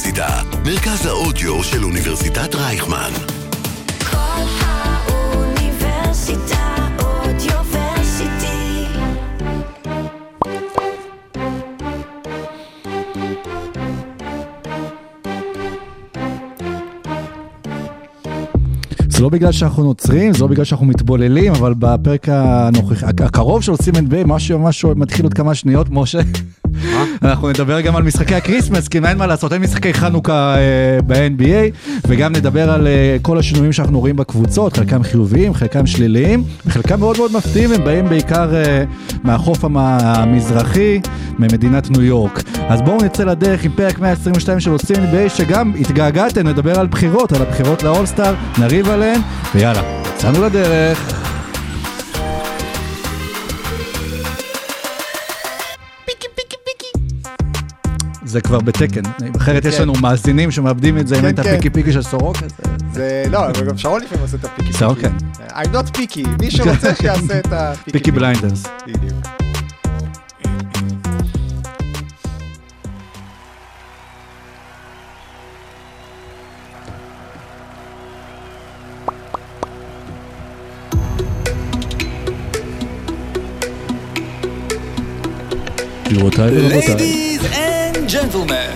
האוניברסיטה, מרכז האודיו של אוניברסיטת רייכמן. כל האוניברסיטה אודיוורסיטי. זה לא בגלל שאנחנו נוצרים, זה לא בגלל שאנחנו מתבוללים, אבל בפרק הנוכח... הקרוב של סימן ביי, משהו ממש מתחיל עוד כמה שניות, משה. אנחנו נדבר גם על משחקי הקריסמס, כי אין מה לעשות, אין משחקי חנוכה אה, ב-NBA, וגם נדבר על אה, כל השינויים שאנחנו רואים בקבוצות, חלקם חיוביים, חלקם שליליים, וחלקם מאוד מאוד מפתיעים, הם באים בעיקר אה, מהחוף המ- המזרחי, ממדינת ניו יורק. אז בואו נצא לדרך עם פרק 122 של עושים NBA, שגם התגעגעתם, נדבר על בחירות, על הבחירות לאולסטאר, נריב עליהן, ויאללה, יצאנו לדרך. זה כבר בתקן, אחרת יש כן. לנו מאזינים שמאבדים את זה, אם כן, אין את כן. הפיקי פיקי של סורוק, אז זה, לא, אבל גם שרון לפעמים עושה את הפיקי שרון, פיקי. I'm not picky, מי שרוצה שיעשה את הפיקי פיקי בליינדרס. בדיוק. גבירותיי ורבותיי. Gentlemen,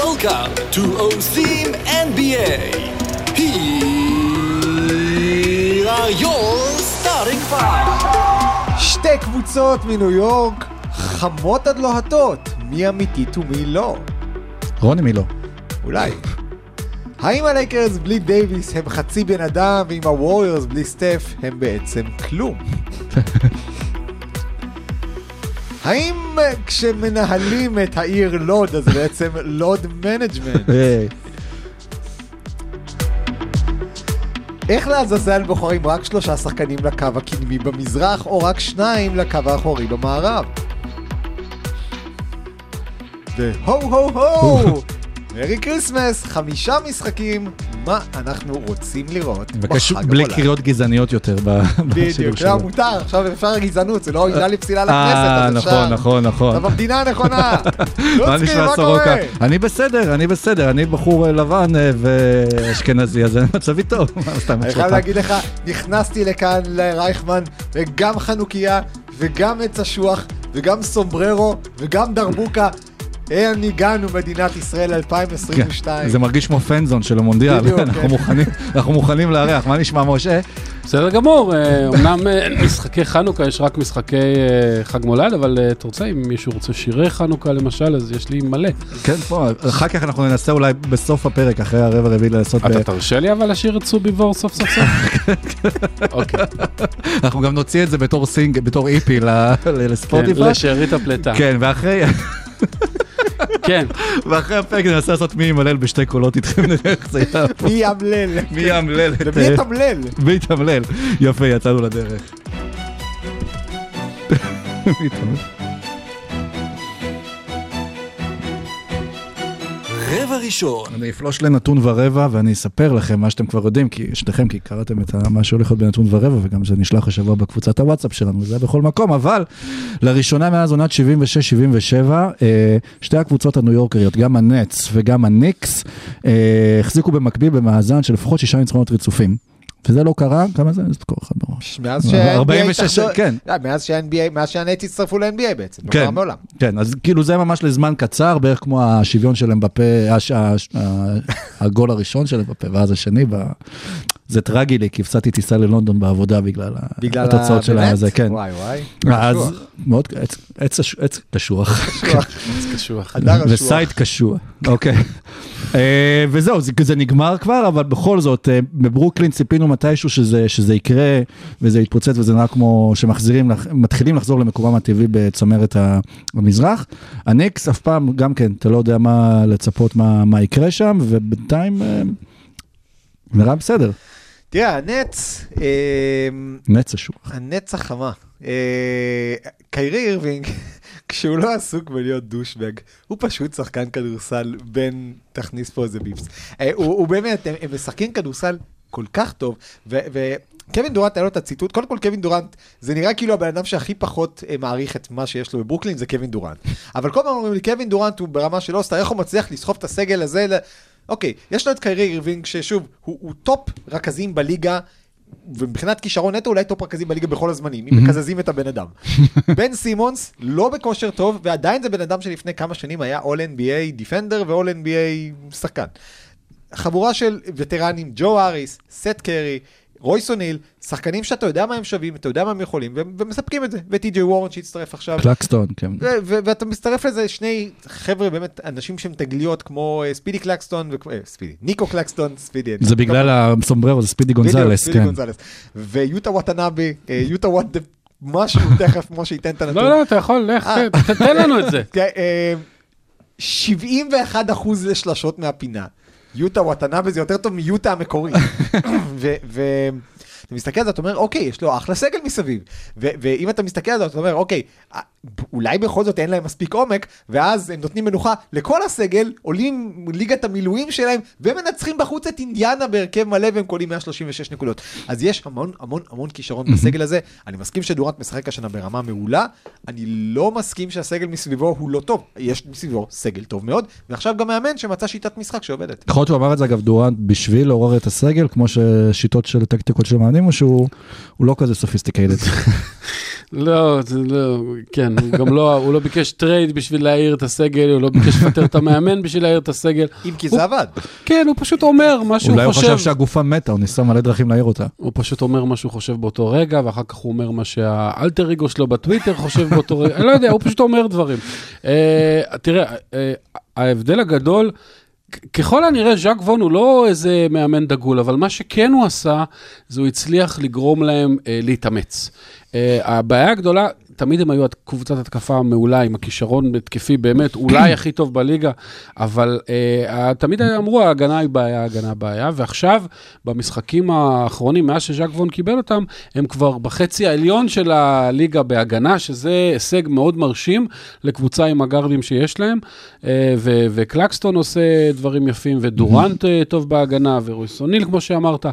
welcome to עושים NBA. Here are your starting five. שתי קבוצות מניו יורק, חמות עד לוהטות, מי אמיתית ומי לא? רוני מי לא? אולי. האם הלייקרס בלי דייוויס הם חצי בן אדם, ואם הווריורס בלי סטף הם בעצם כלום? האם אה, כשמנהלים את העיר לוד, אז בעצם load management? היי. איך לעזאזל בוחרים רק שלושה שחקנים לקו הקדמי במזרח, או רק שניים לקו האחורי במערב? והו הו הו! Merry Christmas, חמישה משחקים, מה אנחנו רוצים לראות בחג בלי המולד. קריאות גזעניות יותר בדיוק. לא, מותר, עכשיו אפשר גזענות, זה לא עילה לפסילה אה, לכנסת, אז אפשר. נכון, נכון, נכון. אתה במדינה הנכונה. מה לוצקי, נשמע מה סורוקה? קורה? אני בסדר, אני בסדר, אני בחור אה, לבן אה, ואשכנזי, אז מצבי טוב. מה, אני חייב להגיד לך, נכנסתי לכאן לרייכמן, וגם חנוכיה, וגם עץ אשוח, וגם סומבררו, וגם דרבוקה. אין הגענו מדינת ישראל 2022. כן, זה מרגיש כמו פנזון של המונדיאל, אנחנו כן. מוכנים- אנחנו מוכנים לארח, מה נשמע משה? בסדר גמור, אה, אמנם אה, משחקי חנוכה יש רק משחקי אה, חג מולד, אבל אתה רוצה, אם מישהו רוצה שירי חנוכה למשל, אז יש לי מלא. כן, פה, אחר כך אנחנו ננסה אולי בסוף הפרק, אחרי הרבע הרביעי לעשות... אתה תרשה לי אבל לשיר את סובי וור סוף סוף סוף? אוקיי, אנחנו גם נוציא את זה בתור סינג, בתור איפי כן, לספוטיפיי. לשארית הפלטה. כן, ואחרי כן, ואחרי הפרק ננסה לעשות מי ימלל בשתי קולות איתכם, נראה איך זה יעבוד. מי ימלל? מי ימלל את... ומי יתמלל? מי יתמלל? יפה, יצאנו לדרך. מי יתמלל? רבע ראשון, אני אפלוש לנתון ורבע ואני אספר לכם מה שאתם כבר יודעים, כי שניכם כי קראתם את מה שהולך להיות בנתון ורבע וגם זה נשלח השבוע בקבוצת הוואטסאפ שלנו, זה היה בכל מקום, אבל לראשונה מאז עונת 76-77, אה, שתי הקבוצות הניו יורקריות, גם הנץ וגם הניקס, אה, החזיקו במקביל במאזן של לפחות שישה ניצחונות רצופים. וזה לא קרה, כמה זה? זה קורה לך בראש. מאז שה-NBA 46, התאחדו- כן. לא, מאז שה-NBA, מאז שהנט הצטרפו ל-NBA בעצם, לא כן. מעולם. כן, אז כאילו זה ממש לזמן קצר, בערך כמו השוויון שלהם בפה, הש- הש- ה- הגול הראשון שלהם בפה, ואז השני. זה טרגי לי, כי הפסדתי טיסה ללונדון בעבודה בגלל, ה- בגלל התוצאות של באמת? הזה, כן. וואי וואי. אז קשוח. מאוד, עץ- עץ עץ קשוח, זה קשוח. הדר השוח. וסייד קשוח, אוקיי. אה, וזהו, זה, זה נגמר כבר, אבל בכל זאת, אה, בברוקלין ציפינו מתישהו שזה, שזה יקרה, וזה יתפוצץ, וזה נראה כמו שמחזירים, מתחילים לחזור למקומם הטבעי בצמרת ה- המזרח. הניקס אף פעם, גם כן, אתה לא יודע מה לצפות, מה, מה יקרה שם, ובינתיים אה, נראה בסדר, תראה, הנץ, אה, נץ אשוח. הנץ החמה. אה, קיירי אירווינג, כשהוא לא עסוק בלהיות douchebag, הוא פשוט שחקן כדורסל בין, תכניס פה איזה beeps. אה, הוא, באמת, הם, משחקים כדורסל כל כך טוב, ו... ו קווין דורנט, היה לו את הציטוט, קודם כל קווין דורנט, זה נראה כאילו הבן אדם שהכי פחות אה, מעריך את מה שיש לו בברוקלין, זה קווין דורנט. אבל כל פעם אומרים לי, קווין דורנט הוא ברמה של all-star, איך הוא מצליח לסחוב את הסגל הזה? אוקיי, יש לו את קיירי אירווינג, ששוב, הוא, הוא top רכזים בליגה. ומבחינת כישרון נטו אולי top רכזי בליגה בכל הזמנים, אם מקזזים את הבן אדם. בן סימונס לא בכושר טוב, ועדיין זה בן אדם שלפני כמה שנים היה All NBA defender ו-All NBA שחקן. חבורה של וטרנים, ג'ו האריס, סת' קרי, רויס אוניל, שחקנים שאתה יודע מה הם שווים, אתה יודע מה הם יכולים, ומספקים את זה. וטי.ג'יי וורן שהצטרף עכשיו. קלקסטון, כן. ואתה מצטרף לזה שני חבר'ה, באמת, אנשים שהם תגליות כמו אה, ספידי קלקסטון, אה, ספידי, ניקו קלקסטון, ספידי. זה בגלל הסומבררו, זה ספידי גונזלס, כן. ויוטה וואטנאבי, אה, יוטה וואט, משהו תכף, משה ייתן את הנתון. לא, לא, אתה יכול, לך, תתן לנו את זה. כן, אה, 71 אחוז לשלשות מהפינה. יוטה וואטנאבה זה יותר טוב מיוטה המקורי. אתה מסתכל על זה, אתה אומר, אוקיי, יש לו אחלה סגל מסביב. ו- ואם אתה מסתכל על זה, אתה אומר, אוקיי, אה, אולי בכל זאת אין להם מספיק עומק, ואז הם נותנים מנוחה לכל הסגל, עולים ליגת המילואים שלהם, ומנצחים בחוץ את אינדיאנה בהרכב מלא, והם קולים 136 נקודות. אז יש המון המון המון כישרון בסגל הזה. אני מסכים שדורנט משחק השנה ברמה מעולה, אני לא מסכים שהסגל מסביבו הוא לא טוב. יש מסביבו סגל טוב מאוד, ועכשיו גם מאמן שמצא שיטת משחק שעובדת. יכול להיות שהוא אמר את זה אגב דורנט בשביל לעורר את הסגל, כמו ששיטות של טקטיקות של מאמנים, או שהוא הוא לא כזה sophisticated. לא, זה לא, כן, הוא גם לא, הוא לא ביקש טרייד בשביל להעיר את הסגל, הוא לא ביקש לפטר את המאמן בשביל להעיר את הסגל. אם כי זה עבד. כן, הוא פשוט אומר מה שהוא אולי הוא חושב. חשב שהגופה מתה, הוא ניסה מלא דרכים להעיר אותה. הוא פשוט אומר מה שהוא חושב באותו רגע, ואחר כך הוא אומר מה שהאלטר אגו שלו בטוויטר חושב באותו רגע, אני לא יודע, הוא פשוט אומר דברים. אה, תראה, אה, ההבדל הגדול, ככל הנראה ז'אק וון הוא לא איזה מאמן דגול, אבל מה שכן הוא עשה, זה הוא הצליח לגרום להם אה, להתאמץ. אה, הבעיה הגדולה, תמיד הם היו קבוצת התקפה מעולה עם הכישרון התקפי באמת, אולי הכי טוב בליגה, אבל אה, תמיד אמרו ההגנה היא בעיה, ההגנה בעיה, ועכשיו במשחקים האחרונים, מאז שז'אק וון קיבל אותם, הם כבר בחצי העליון של הליגה בהגנה, שזה הישג מאוד מרשים לקבוצה עם הגארדים שיש להם, אה, ו- וקלקסטון עושה דברים יפים, ודורנט אה, טוב בהגנה, ורויס אוניל, כמו שאמרת,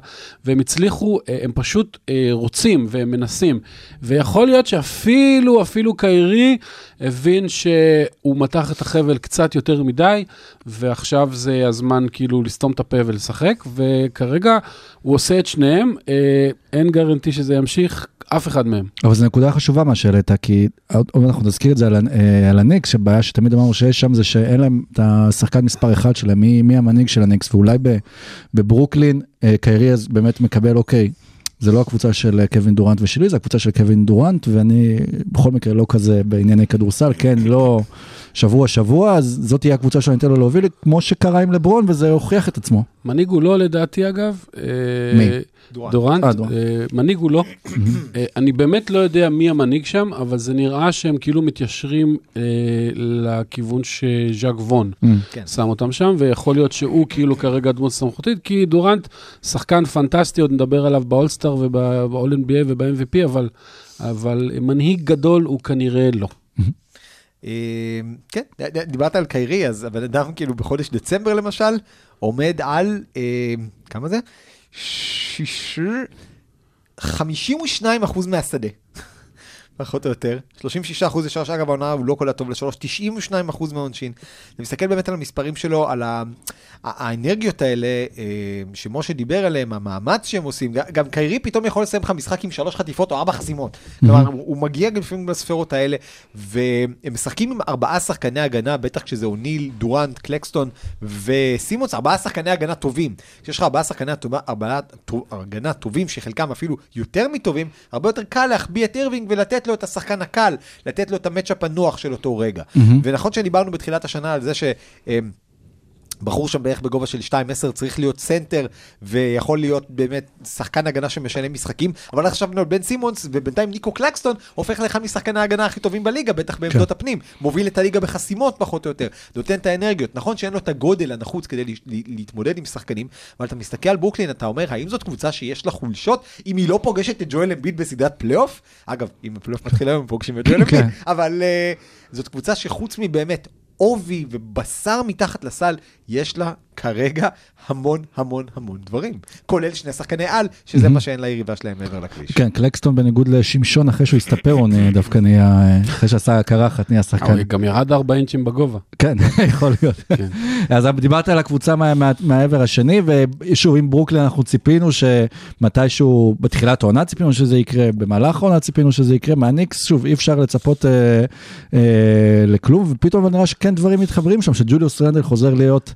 והם הצליחו, אה, הם פשוט אה, רוצים והם מנסים, ויכול להיות שאפילו, אפילו קיירי הבין שהוא מתח את החבל קצת יותר מדי, ועכשיו זה הזמן כאילו לסתום את הפה ולשחק, וכרגע הוא עושה את שניהם, אה, אין גרנטי שזה ימשיך, אף אחד מהם. אבל זו נקודה חשובה מה שהעלית, כי עוד אנחנו נזכיר את זה על, אה, על הניקס, שבעיה שתמיד אמרנו שיש שם זה שאין להם את השחקן מספר אחד שלהם, מי, מי המנהיג של הניקס, ואולי בברוקלין אה, קיירי אז באמת מקבל אוקיי. זה לא הקבוצה של אה, קווין דורנט ושלי, זה הקבוצה של קווין דורנט, ואני בכל מקרה לא כזה בענייני כדורסל, כן, לא שבוע שבוע, אז זאת תהיה הקבוצה שאני אתן לו להוביל, כמו שקרה עם לברון, וזה הוכיח את עצמו. מנהיג הוא לא לדעתי אגב. אה, מי? דורנט. אה. אה, מנהיג הוא לא. אני באמת לא יודע מי המנהיג שם, אבל זה נראה שהם כאילו מתיישרים לכיוון שז'אק וון כן. שם אותם שם, ויכול להיות שהוא כאילו כרגע דמות סמכותית, כי דורנט שחקן פנטסטי, עוד נדבר עליו באולסטאר וב-all-NBA וב-MVP, אבל, אבל מנהיג גדול הוא כנראה לא. כן, דיברת על קיירי, אז הבן אדם כאילו בחודש דצמבר למשל, עומד על, אה, כמה זה? שיש... 52 אחוז מהשדה. פחות או יותר. 36 אחוז לשלוש, אגב העונה הוא לא כל הטוב לשלוש, 92 אחוז מהעונשין. אני מסתכל באמת על המספרים שלו, על ה... האנרגיות האלה אה, שמשה דיבר עליהם, המאמץ שהם עושים, גם קיירי פתאום יכול לסיים לך משחק עם שלוש חטיפות או ארבע חסימות. כלומר, הוא מגיע גם לפעמים בספרות האלה, והם משחקים עם ארבעה שחקני הגנה, בטח כשזה אוניל, דורנט, קלקסטון וסימונס, ארבעה שחקני הגנה טובים. כשיש לך ארבעה שחקני הגנה טובים, שחלקם אפילו יותר מטובים, הרבה יותר קל להחביא את אירווינג ולתת לו את השחקן הקל, לתת לו את ה-matchup הנוח של אותו רגע. ונכון שדיברנו בתחילת השנה על זה ש... בחור שם בערך בגובה של 2-10 צריך להיות סנטר ויכול להיות באמת שחקן הגנה שמשנה משחקים אבל עכשיו חשבנו על בן סימונס ובינתיים ניק קלקסטון הופך לאחד משחקני ההגנה הכי טובים בליגה בטח בעמדות כן. הפנים. מוביל את הליגה בחסימות פחות או יותר. נותן את האנרגיות. נכון שאין לו את הגודל הנחוץ כדי ל- ל- להתמודד עם שחקנים אבל אתה מסתכל על ברוקלין אתה אומר האם זאת קבוצה שיש לה חולשות? אם היא לא פוגשת את ג'ואל אמביד בסדרת פלייאוף? אגב אם הפלייאוף מתחיל היום הם פוגשים את ג'ואל אמביד כן. אבל uh, זאת קבוצה שחוץ מבאמת עובי ובשר מתחת לסל, יש לה כרגע המון המון המון דברים. כולל שני שחקני על, שזה מה שאין ליריבה שלהם מעבר לכביש. כן, קלקסטון בניגוד לשמשון, אחרי שהוא הסתפר, הוא דווקא נהיה, אחרי שעשה קרחת, נהיה שחקן. הוא גם ירד 4 אינצ'ים בגובה. כן, יכול להיות. כן. אז דיברת על הקבוצה מה- מה- מהעבר השני, ושוב, עם ברוקלין אנחנו ציפינו שמתישהו, בתחילת העונה ציפינו שזה יקרה, במהלך העונה ציפינו שזה יקרה, מהניקס, שוב, אי אפשר לצפות אה, אה, לכלום, ופתאום נראה שכן דברים מתחברים שם, שג'וליוס רנדל חוזר להיות...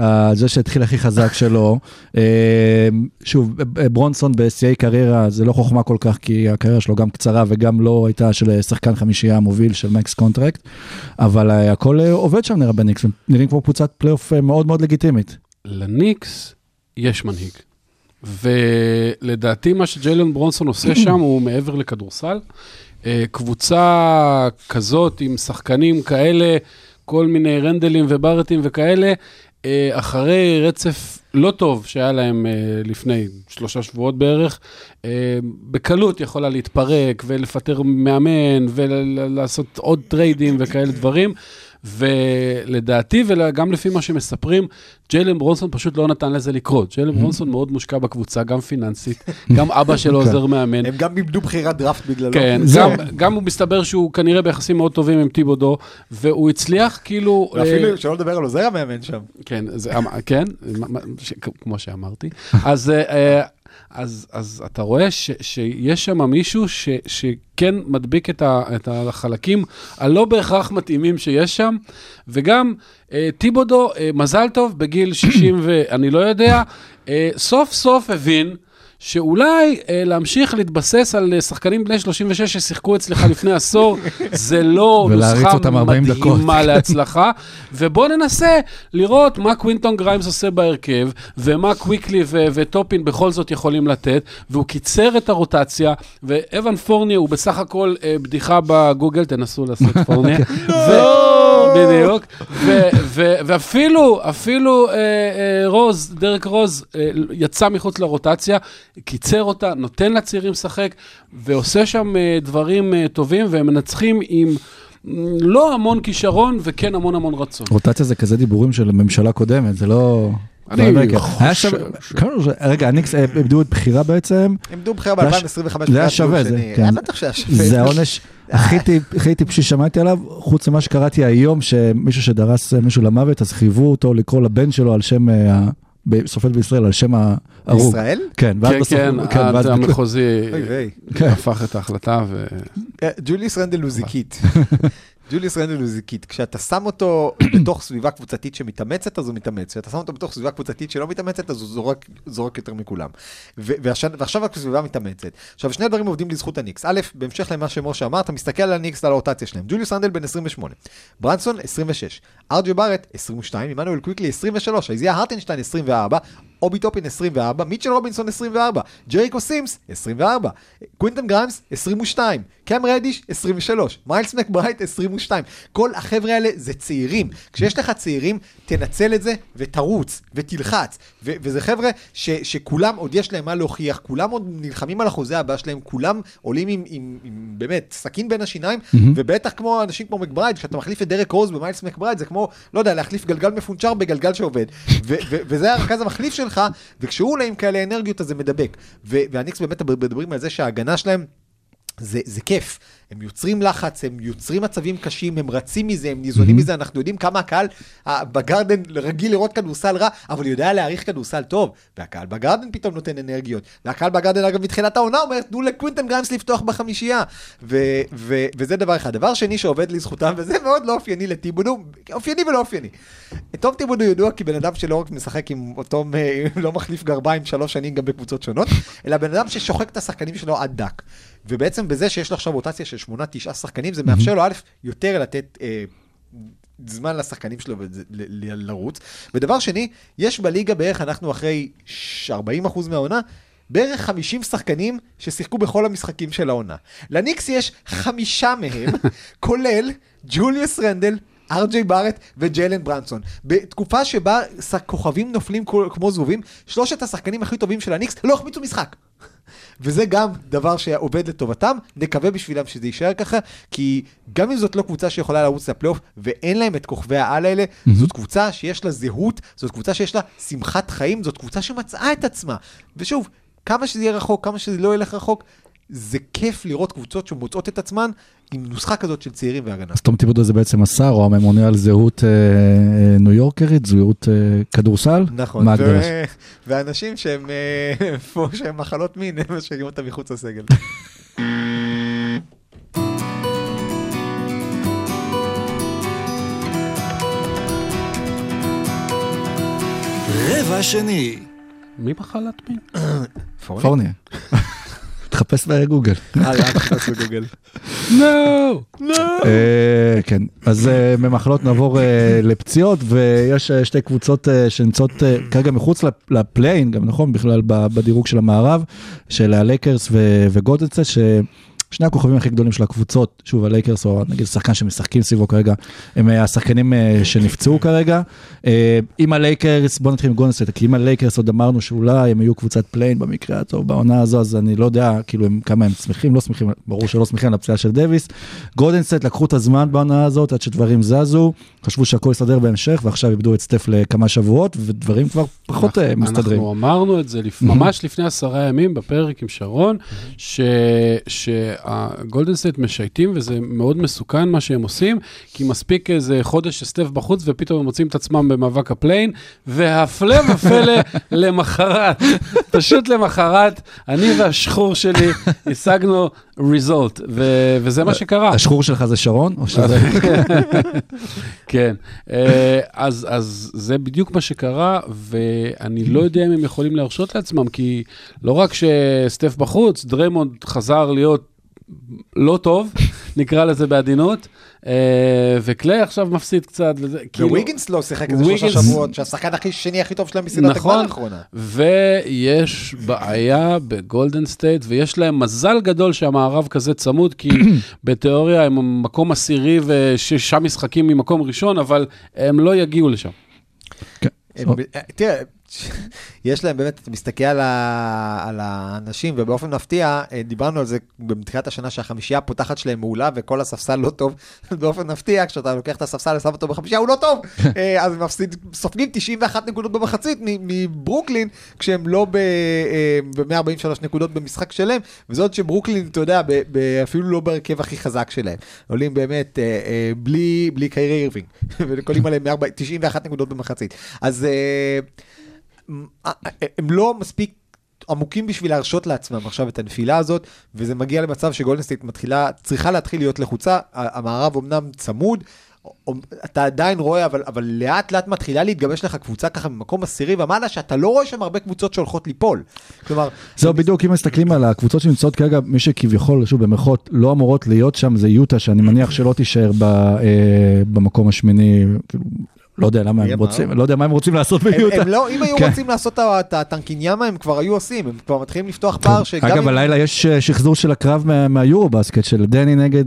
אה, זה שהתחיל הכי חזק שלו, אה, שוב, ברונסון בשיאי קריירה זה לא חוכמה כל כך, כי הקריירה שלו גם קצרה וגם לא הייתה של שחקן חמישייה המוביל של max contract, אבל אה, הכל עובד שם נראה בניקס, נראים כמו קבוצת פלייאוף מאוד מאוד לגיטימית. לניקס יש מנהיג. ולדעתי מה שג'יילן ברונסון עושה שם הוא מעבר לכדורסל. קבוצה כזאת עם שחקנים כאלה, כל מיני רנדלים וברטים וכאלה, אה, אחרי רצף לא טוב שהיה להם אה, לפני שלושה שבועות בערך, אה, בקלות יכולה להתפרק ולפטר מאמן ולעשות עוד טריידים וכאלה דברים. ולדעתי, וגם לפי מה שמספרים, ג'יילן ברונסון פשוט לא נתן לזה לקרות. ג'יילן ברונסון מאוד מושקע בקבוצה, גם פיננסית, גם אבא שלו עוזר מאמן. הם גם איבדו בחירת דראפט בגללו. כן. גם, גם הוא מסתבר שהוא כנראה ביחסים מאוד טובים עם טיבודו, והוא הצליח כאילו... אה, ואפילו, שלא לדבר על עוזר המאמן שם. כן, זה, אמ- כן, כמו שאמרתי. אז, אה, אה, אז, אז אתה רואה ש, שיש שם מישהו ש, שכן מדביק את, ה, את החלקים הלא בהכרח מתאימים שיש שם, וגם אה, טיבודו, אה, מזל טוב, בגיל 60 ואני לא יודע, אה, סוף סוף הבין. שאולי אה, להמשיך להתבסס על אה, שחקנים בני 36 ששיחקו אצלך לפני עשור, זה לא נוסחה אותם 40 דקות. מדהימה להצלחה, ובואו ננסה לראות מה קווינטון גריימס עושה בהרכב, ומה קוויקלי ו- וטופין בכל זאת יכולים לתת, והוא קיצר את הרוטציה, ואבן פורניה הוא בסך הכל אה, בדיחה בגוגל, תנסו לעשות פורניה. ו- בדיוק, ו- ו- ואפילו, אפילו אה, אה, רוז, דרק רוז, אה, יצא מחוץ לרוטציה, קיצר אותה, נותן לצעירים לשחק, ועושה שם אה, דברים אה, טובים, והם מנצחים עם לא המון כישרון וכן המון המון רצון. רוטציה זה כזה דיבורים של ממשלה קודמת, זה לא... אני לא. חושב רגע, הניקס אה, איבדו את בחירה בעצם, עמדו בחירה זה היה ב-2025. זה היה שווה, זה, כן. היה בטח שהיה שווה. זה העונש הכי טיפ- הכי טיפשי שמעתי עליו, חוץ ממה שקראתי היום, שמישהו שדרס מישהו למוות, אז חייבו אותו לקרוא לבן שלו על שם, שופט בישראל, על שם ההרוג. ישראל? כן, ואז כן, בסוף, כן, ואז עד. המחוזי. כן. הפך את ההחלטה, ו... אה, ג'וליוס רנדל הוא זיקית. ג'וליוס רנדל הוא זיקית. כשאתה שם אותו בתוך סביבה קבוצתית שמתאמצת, אז הוא מתאמץ. כשאתה שם אותו בתוך סביבה קבוצתית שלא מתאמצת, אז הוא זורק, זורק יותר מכולם. ו- ועכשיו, ועכשיו הסביבה מתאמצת. עכשיו, שני דברים עובדים לזכות הניקס. א', בהמשך למה שמשה אמר, אתה מסתכל על הניקס, על הרוטציה שלהם. ג'וליוס רנדל בן 28, ברנסון 26, ארג'יי בארט 22, עמנואל קוויקלי 23, איזיה הרטנשטיין 24, אובי טופין 24, מיטשל רובינסון 24, ג'ריקו סימס 24, קווינטון גריימס 22, קאם רדיש 23, מיילס מקברייט 22. כל החבר'ה האלה זה צעירים. כשיש לך צעירים, תנצל את זה ותרוץ ותלחץ. ו- וזה חבר'ה ש- שכולם עוד יש להם מה להוכיח, כולם עוד נלחמים על החוזה הבא שלהם, כולם עולים עם, עם, עם באמת סכין בין השיניים, ובטח כמו אנשים כמו מקברייט, כשאתה מחליף את דרק רוז במיילס מקברייט, זה כמו, לא יודע, להחליף גלגל מפונצ'ר בגלגל שעובד. ו- ו- וזה הרכז המחליף שלך, וכשהוא עולה עם כאלה אנרגיות אז זה מדבק. ו- והניקס באמת מדברים על זה שההגנה שלהם... זה, זה כיף, הם יוצרים לחץ, הם יוצרים מצבים קשים, הם רצים מזה, הם ניזונים מזה, אנחנו יודעים כמה הקהל בגרדן רגיל לראות כדורסל רע, אבל יודע להעריך כדורסל טוב, והקהל בגרדן פתאום נותן אנרגיות, והקהל בגרדן אגב מתחילת העונה אומר, תנו לקווינטון גריימס לפתוח בחמישייה, ו- ו- וזה דבר אחד. דבר שני שעובד לזכותם, וזה מאוד לא אופייני לטיבודו, אופייני ולא אופייני. תום טיבודו ידוע כבן אדם שלא רק משחק עם אותו, מ- לא מחליף גרביים שלוש שנים גם בקבוצות שונות, אלא בן אדם ששוחק את השחקנים שלו עד דק. ובעצם בזה שיש לו עכשיו רוטציה של שמונה, תשעה שחקנים, זה מאפשר לו א', יותר לתת אה, זמן לשחקנים שלו לרוץ. ודבר שני, יש בליגה בערך, אנחנו אחרי ש- 40% מהעונה, בערך 50 שחקנים ששיחקו בכל המשחקים של העונה. לניקס יש חמישה מהם, כולל ג'וליוס רנדל, ארג'יי בארט וג'יילן ברנסון. בתקופה שבה כוכבים נופלים כמו זבובים, שלושת השחקנים הכי טובים של הניקס לא החמיצו משחק. וזה גם דבר שעובד לטובתם, נקווה בשבילם שזה יישאר ככה, כי גם אם זאת לא קבוצה שיכולה לרוץ לפלייאוף, ואין להם את כוכבי העל האלה, זאת קבוצה שיש לה זהות, זאת קבוצה שיש לה שמחת חיים, זאת קבוצה שמצאה את עצמה. ושוב, כמה שזה יהיה רחוק, כמה שזה לא ילך רחוק, זה כיף לראות קבוצות שמוצאות את עצמן עם נוסחה כזאת של צעירים והגנה. אז תום טיבודו זה בעצם השר או הממונה על זהות אה, אה, ניו יורקרית, זהות אה, כדורסל? נכון, מה ו-? ואנשים שהם אה, שהם מחלות מין, הם משאירים אותם מחוץ לסגל. רבע שני. מי מחלת מין? פורניה. תחפש בגוגל. אה, אל תכנס בגוגל. נו! אה, כן, אז אה, ממחלות נעבור אה, לפציעות, ויש שתי קבוצות שנמצאות כרגע מחוץ לפ- ל play-in, גם נכון, בכלל בדירוג של המערב, של הלייקרס ו- ששני הכוכבים הכי גדולים של הקבוצות, שוב הלייקרס, או נגיד השחקן שמשחקים סביבו כרגע, הם אה, השחקנים אה, שנפצעו כרגע. אה, עם הלייקרס, בוא נתחיל עם גודלסט, כי עם הלייקרס עוד אמרנו שאולי הם יהיו קבוצת play-in במקרה הטוב בעונה הזו, אז אני לא יודע כאילו הם, כמה הם שמחים, לא שמחים, ברור שלא שמחים על הפציעה של דוויס. גולדן סטייט לקחו את הזמן בעונה הזאת עד שדברים זזו, חשבו שהכל יסתדר בהמשך, ועכשיו איבדו את סטף לכמה שבועות, ודברים כבר פחות אה, מסתדרים. אנחנו אמרנו את זה לפ... ממש לפני עשרה ימים בפרק עם שרון, ש... שגולדן סטייט משייטים וזה מאוד מסוכן מה שהם עושים, כי מספיק איזה חודש שסטף בחוץ ופתאום הם מוצאים את עצמם במאבק ה play-in, והפלא ופלא למחרת, פשוט למחרת, אני והשחור שלי השגנו result, ו... וזה מה שקרה. השחרור שלך זה שרון? או שזה... כן, אה, אז, אז זה בדיוק מה שקרה, ואני לא יודע אם הם יכולים להרשות לעצמם, כי לא רק שסטף בחוץ, דריימונד חזר להיות לא טוב, נקרא לזה בעדינות, אה, וקליי עכשיו מפסיד קצת, וזה כאילו... וויגינס לא שיחק איזה שלושה וויגינס- שבועות, שהשחקן הכי שני הכי טוב שלהם בסדרת הגמר נכון, האחרונה. ויש בעיה בגולדן סטייט, ויש להם מזל גדול שהמערב כזה צמוד, כי בתיאוריה הם מקום עשירי ושישה משחקים ממקום ראשון, אבל הם לא יגיעו לשם. הם- אה, תראה, יש להם באמת, אתה מסתכל על, ה, על האנשים, ובאופן מפתיע, אה, דיברנו על זה בתחילת השנה שהחמישייה הפותחת שלהם מעולה וכל הספסל לא טוב. באופן מפתיע, כשאתה לוקח את הספסל ושם אותו בחמישייה, הוא לא טוב. אה, אז הם מפסיד, סופגים 91 נקודות במחצית מברוקלין, כשהם לא ב-143 נקודות במשחק שלהם, עוד שברוקלין, אתה יודע, אפילו לא בהרכב הכי חזק שלהם. עולים באמת אה, אה, בלי, בלי קיירי אירווינג, וקולים עליהם 140 91 נקודות במחצית. אז אה, אה, הם לא מספיק עמוקים בשביל להרשות לעצמם עכשיו את הנפילה הזאת, וזה מגיע למצב שגולדנסטייט מתחילה, צריכה להתחיל להיות לחוצה, המערב אמנם צמוד, אתה עדיין רואה, אבל, אבל לאט לאט מתחילה להתגבש לך קבוצה ככה ממקום עשירי ומעלה, שאתה לא רואה שם הרבה קבוצות שהולכות ליפול. כלומר, זהו בדיוק, אם מסתכלים על הקבוצות שנמצאות כרגע, מי שכביכול, שוב, במרכאות, לא אמורות להיות שם זה יוטה, שאני מניח שלא תישאר ב, אה, במקום השמיני, כאילו, לא יודע למה הם? רוצים, לא יודע מה הם רוצים לעשות ביוטה. הם לא, אם היו כן. רוצים לעשות את הטנקיניאמה, הם כבר היו עושים, הם כבר מתחילים לפתוח פער שגם... אגב, הלילה יש אה, שחזור של הקרב מה- מהיורו בסקט של דני נגד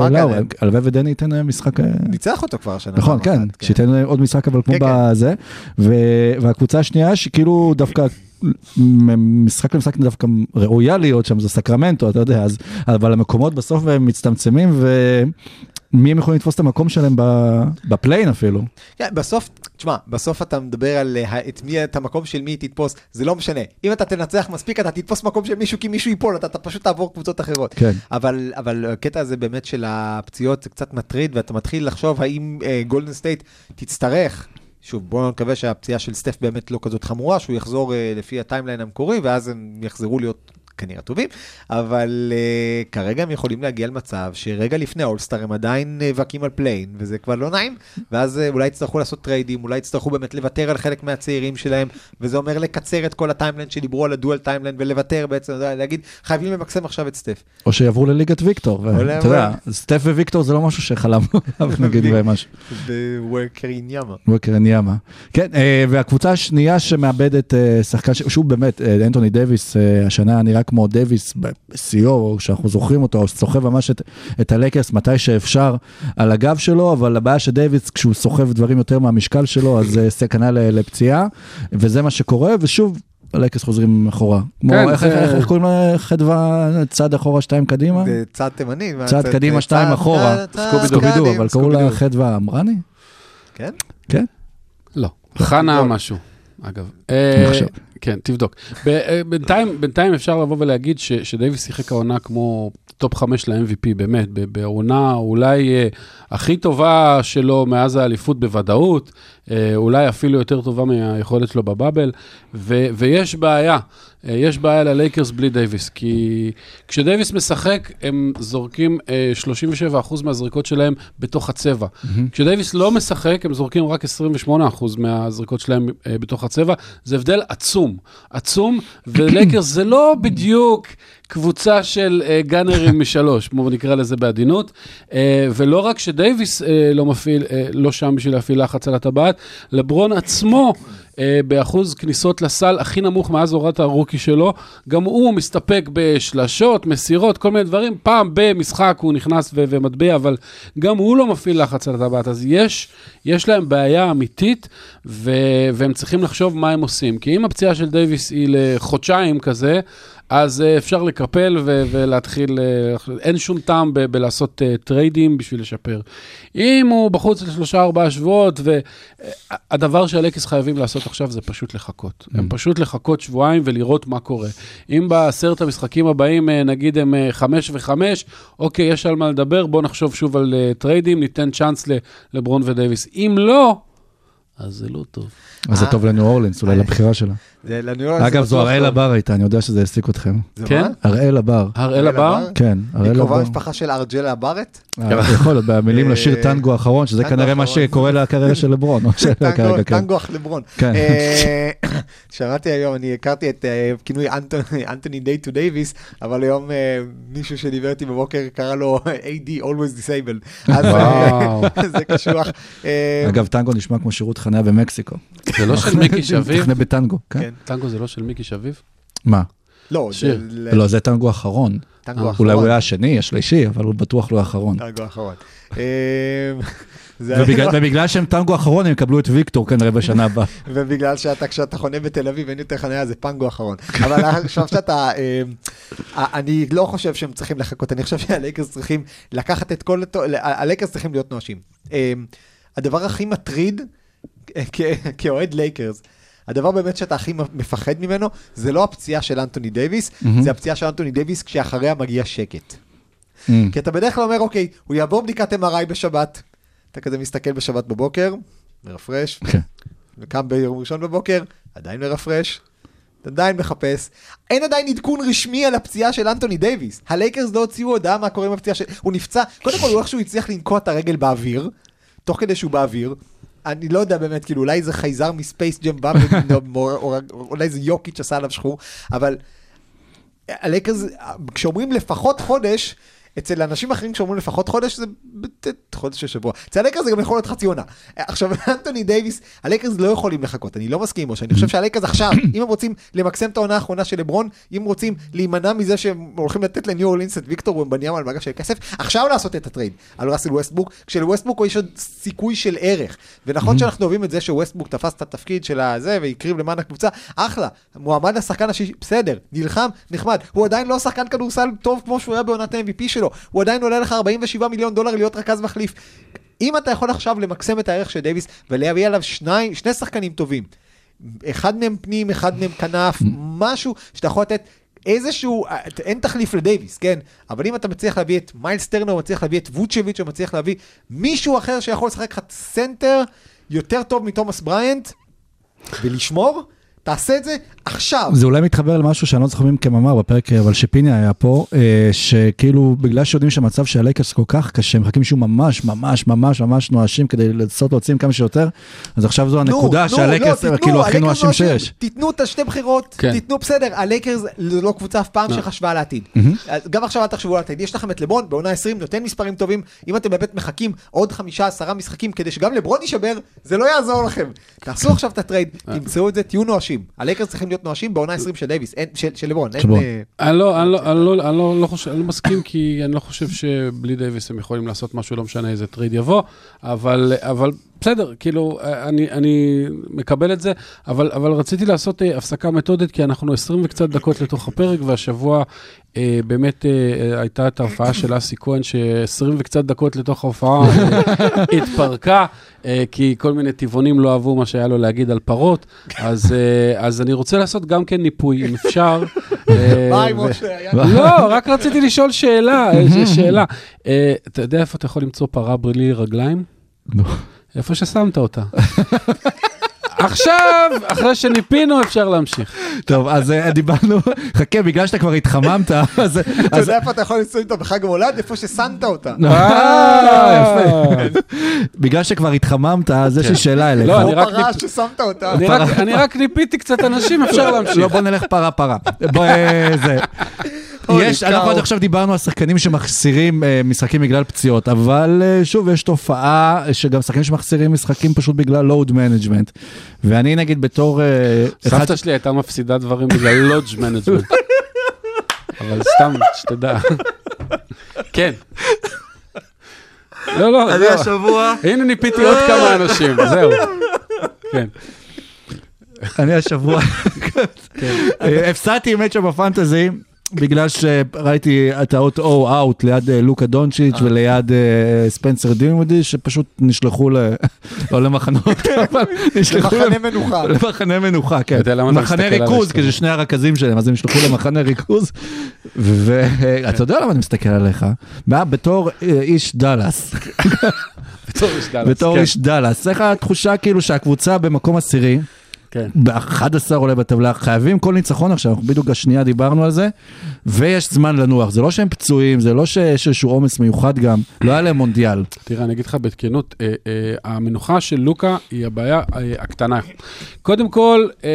עליהם. הלוואי ודני ייתן אה, משחק, ניצח אותו כבר השנה. נכון, כן, אחת, שייתן עוד משחק אבל כמו כן, כן. בזה, ו- והקבוצה השנייה שכאילו דווקא משחק למשחק דווקא ראויה להיות שם זה סקרמנטו, אתה יודע, אז, אבל המקומות בסוף הם מצטמצמים ומי הם יכולים לתפוס את המקום שלהם ב play-in אפילו. כן, בסוף, תשמע, בסוף אתה מדבר על אה, את מי, את המקום של מי תתפוס, זה לא משנה. אם אתה תנצח מספיק, אתה תתפוס מקום של מישהו כי מישהו ייפול, אתה, אתה פשוט תעבור קבוצות אחרות. כן. אבל, אבל הקטע הזה באמת של הפציעות זה קצת מטריד, ואתה מתחיל לחשוב האם גולדן סטייט תצטרך, שוב, בואו נקווה שהפציעה של סטף באמת לא כזאת חמורה, שהוא יחזור אה, לפי ה timeline המקורי, ואז הם יחזרו להיות כנראה טובים, אבל אה, כרגע הם יכולים להגיע למצב שרגע לפני ה all-star הם עדיין נאבקים על play-in, וזה כבר לא נעים, ואז אה, אולי יצטרכו לעשות טריידים, אולי יצטרכו באמת לוותר על חלק מהצעירים שלהם, וזה אומר לקצר את כל ה timeline שדיברו על ה dual timeline, ולוותר בעצם, להגיד, חייבים למקסם עכשיו את סטף. או שיעברו לליגת ויקטור, ואתה יודע, סטף וויקטור זה לא משהו שחלמנו עליו נגיד במשהו. בוומבניאמה. וומבניאמה. כן, אה, והקבוצה השנייה שמאבדת אה, שחקן, שהוא באמת, אה, אנטוני דייוויס, אה, השנה נראה כמו דייוויס בשיאו, שאנחנו זוכרים אותו, סוחב ממש את, את הלקרס מתי שאפשר על הגב שלו, אבל הבעיה שדייוויס, כשהוא סוחב דברים יותר מהמשקל שלו, אז אה, סכנה לפציעה, וזה מה שקורה, ושוב, הלייקרס חוזרים אחורה. כמו, כן, איך, זה- איך, איך קוראים לחדווה צעד אחורה, שתיים קדימה? זה צעד תימני. צעד קדימה, שתיים אחורה. צעד סקובידו, אבל קראו לה. חדווה אמרני? כן? כן. לא, חנה תבדוק. משהו, אגב. כן, תבדוק. אה, בינתיים, בינתיים אפשר לבוא ולהגיד ש- שדייוויס שיחק העונה כמו top חמש ל-MVP, באמת, בעונה אולי אה, הכי טובה שלו מאז האליפות בוודאות, אולי אפילו יותר טובה מהיכולת שלו ב bubble, ו- ויש בעיה, אה, יש בעיה ללייקרס בלי דייוויס, כי כשדייוויס משחק, הם זורקים אה, 37% מהזריקות שלהם בתוך הצבע. כשדייוויס לא משחק, הם זורקים רק 28% מהזריקות שלהם אה, בתוך הצבע. זה הבדל עצום, עצום, ולייקרס זה לא בדיוק קבוצה של אה, גאנרים משלוש, כמו נקרא לזה בעדינות. אה, ולא רק שדייוויס אה, לא מפעיל, אה, לא שם בשביל להפעיל לחץ על הטבעת, לברון עצמו, אה, באחוז כניסות לסל הכי נמוך מאז הוראת הרוקי שלו, גם הוא מסתפק בשלשות, מסירות, כל מיני דברים. פעם במשחק הוא נכנס ו- ומטביע, אבל גם הוא לא מפעיל לחץ על הטבעת. אז יש, יש להם בעיה אמיתית, ו- והם צריכים לחשוב מה הם עושים. כי אם הפציעה של דייוויס היא לחודשיים כזה, אז uh, אפשר לקפל ו- ולהתחיל, uh, אין שום טעם ב- בלעשות uh, טריידים בשביל לשפר. אם הוא בחוץ לשלושה ארבעה שבועות, והדבר שהלייקרס חייבים לעשות עכשיו זה פשוט לחכות. הם פשוט לחכות שבועיים ולראות מה קורה. אם בעשרת המשחקים הבאים, נגיד הם חמש וחמש, אוקיי, יש על מה לדבר, בואו נחשוב שוב על uh, טריידים, ניתן צ'אנס ל- לברון ודייוויס. אם לא, אז זה לא טוב. אז זה אה. טוב לניו אורלינס, אולי אה. לבחירה שלה. זה לניו אורלינס אגב, זו הראל. הבר הייתה, אני יודע שזה העסיק אתכם. כן? הראל הבר. הראל הבר? כן, היא הראל קרובה הבר. משפחה של ארג'לה בארט? אה, יכול להיות, במילים אה, לשיר טנגו האחרון, שזה כנראה מה. שקורה לקריירה של לברון. טנגו- כן. טנגו אח לברון. כן. אה, שמעתי היום, אני הכרתי את כינוי אנטוני- אנטוני די טו דייוויס, אבל היום מישהו שדיבר איתי בבוקר קרא לו AD always disabled. אז וואו. זה קשוח. אגב, טנגו נשמע כמו שירות חניה במקסיקו. זה לא של מיקי שביב? תכנה בטנגו, כן. כן. טנגו זה לא של מיקי שביב? מה? לא, שיר. זה לא, זה טנגו האחרון. טנגו אה, אולי. הוא היה השני, השלישי, אבל הוא בטוח לא האחרון. טנגו האחרון. אה, זה- ובגלל- ובגלל שהם טנגו האחרון, הם יקבלו את ויקטור כנראה בשנה הבאה. ובגלל שאתה, כשאתה חונה בתל אביב אין יותר חניה, זה פנגו אחרון. אבל עכשיו שאתה, אה, אני לא חושב שהם צריכים לחכות, אני חושב שהלייקרס צריכים לקחת את כל, הלייקרס צריכים להיות נואשים. אה, הדבר הכי מטריד כאוהד לייקרס, הדבר באמת שאתה הכי מפחד ממנו, זה לא הפציעה של אנטוני דייוויס, מהמם. זה הפציעה של אנטוני דייוויס כשאחריה מגיע שקט. Mm. כי אתה בדרך כלל אומר, אוקיי, הוא יעבור בדיקת MRI בשבת. אתה כזה מסתכל בשבת בבוקר, מרפרש, כן. וקם ביום ראשון בבוקר, עדיין מרפרש, אתה עדיין מחפש. אין עדיין עדכון רשמי על הפציעה של אנטוני דייוויס. הלייקרס לא הוציאו הודעה מה קורה עם הפציעה של... הוא נפצע, קודם כל הוא איכשהו הצליח לנקוע את הרגל באוויר, תוך כדי שהוא באוויר. אני לא יודע באמת, כאילו, אולי זה חייזר מספייס ג'ם בא, או- או- או- אולי זה יוקיץ' עשה עליו שחור, אבל הלייקרס, כשאומרים לפחות חודש, אצל אנשים אחרים כשאומרים לפחות חודש זה חודש ושבוע. אצל הלייקרס זה גם יכול להיות חצי עונה. עכשיו, אנטוני דייוויס, הלייקרס לא יכולים לחכות, אני לא מסכים עם משה, אני חושב שהלייקרס עכשיו, אם הם רוצים למקסם את העונה האחרונה של לברון, אם רוצים להימנע מזה שהם הולכים לתת לניו אורלינס את ויקטור וומבניאמה על מגש של כסף, עכשיו לעשות את הטרייד על ראסל ווסטברוק, כשלווסטברוק יש עוד סיכוי של ערך. ונכון שאנחנו אוהבים את זה שווסטברוק תפס את התפקיד של הזה והקריב למען הקבוצה, אחלה, מועמד לשחקן השישי, בסדר, נלחם, נחמד, הוא עדיין לא שחקן כדורסל טוב כמו שהוא היה בעונת ה-MVP שלו, הוא עדיין עולה לך 47 מיליון דולר להיות רכז מחליף. אם אתה יכול עכשיו למקסם את הערך של דייוויס ולהביא עליו שניים, שני שחקנים טובים, אחד מהם פנים, אחד מהם כנף, משהו שאתה יכול לתת איזשהו, אין תחליף לדייוויס, כן? אבל אם אתה מצליח להביא את מיילס טרנר, מצליח להביא את ווצ'ביץ', או מצליח להביא מישהו אחר שיכול לשחק לך סנטר יותר טוב מתומאס בריינט, ולשמור, תעשה את זה עכשיו. זה אולי מתחבר למשהו שאני לא זוכר מי מכם אמר בפרק, אבל שפיני היה פה, אה, שכאילו בגלל שיודעים שהמצב של הלייקרס כל כך קשה, מחכים שהוא ממש ממש ממש ממש נואשים כדי לנסות להוציא כמה שיותר, אז עכשיו זו הנקודה שהלייקרס לא, כאילו הכי נואשים. שיש. תיתנו את השתי בחירות, כן. תיתנו בסדר, הלייקרס זה לא קבוצה אף פעם לא. שחשבה על העתיד. גם עכשיו אל תחשבו על העתיד, יש לכם את לברון בעונה 20, נותן מספרים טובים, אם אתם באמת מחכים עוד חמישה עשרה משחקים כדי שגם לברון יישבר, זה לא יעזור לכם. תעשו עכשיו את הטרייד, תמצאו את זה, תהיו נואשים. הלייקרס צריכים להיות נואשים בעונה 20 של דייוויס, של של לברון. אני לא, מסכים, כי אני לא חושב שבלי דייוויס הם יכולים לעשות משהו, לא משנה איזה טרייד יבוא, אבל, אבל בסדר, כאילו, אני, אני מקבל את זה, אבל, אבל רציתי לעשות אה, הפסקה מתודית, כי אנחנו 20 וקצת דקות לתוך הפרק, והשבוע אה, באמת אה, הייתה את ההופעה של אסי כהן, ש-20 וקצת דקות לתוך ההופעה אה, התפרקה, אה, כי כל מיני טבעונים לא אהבו מה שהיה לו להגיד על פרות, אז, אה, אז אני רוצה לעשות גם כן ניפוי, אם אפשר. אה, ביי, משה. היה- לא, רק רציתי לשאול שאלה, אה, שאלה. אה, אתה יודע איפה אתה יכול למצוא פרה בלי רגליים? נו. איפה ששמת אותה. עכשיו, אחרי שניפינו, אפשר להמשיך. טוב, אז אה, דיברנו, חכה, בגלל שאתה כבר התחממת, אז... אתה אז- יודע איפה אתה יכול לנסוע איתה בחג המולד? איפה ששמת אותה. אה, יפה. בגלל שכבר התחממת, אז יש לי שאלה אליך. לא, אני או רק פרה ששמת אותה. אני רק- אני ניפיתי קצת אנשים, אפשר להמשיך. לא, בוא נלך פרה אוי, יש. אנחנו עד עכשיו דיברנו על שחקנים שמחסירים אה, משחקים בגלל פציעות, אבל אה, שוב, יש תופעה שגם שחקנים שמחסירים משחקים פשוט בגלל load management. ואני נגיד בתור... אה, סבתא שלי הייתה מפסידה דברים בגלל load management. אבל סתם, שתדע. כן. לא, לא, אני זהו. השבוע, הנה ניפיתי עוד כמה אנשים, זהו. כן. אני השבוע, אה, הפסדתי עם מצ'אפ בפנטזי. בגלל שראיתי את האות או אאוט ליד אה, לוקה דונצ'יץ' וליד אה, ספנסר דימודי שפשוט נשלחו ל... לא למחנות, אבל נשלחו מחנה מנוחה. למחנה מנוחה, כן. מחנה ריכוז? כי זה שני הרכזים שלהם, אז הם נשלחו למחנה ריכוז. ואתה יודע למה אני מסתכל עליך? בתור אה, איש דאלאס, בתור איש דאלאס. בתור איש דאלאס, איך התחושה כאילו שהקבוצה במקום עשירי, כן. ב-11 עולה בטבלה, חייבים כל ניצחון עכשיו, אנחנו בדיוק השנייה דיברנו על זה, ויש זמן לנוח, זה לא שהם פצועים, זה לא שיש איזשהו עומס מיוחד גם, לא היה להם מונדיאל. תראה, אני אגיד לך בכנות, אה, אה, המנוחה של לוקה היא הבעיה אה, הקטנה. קודם כל, אה,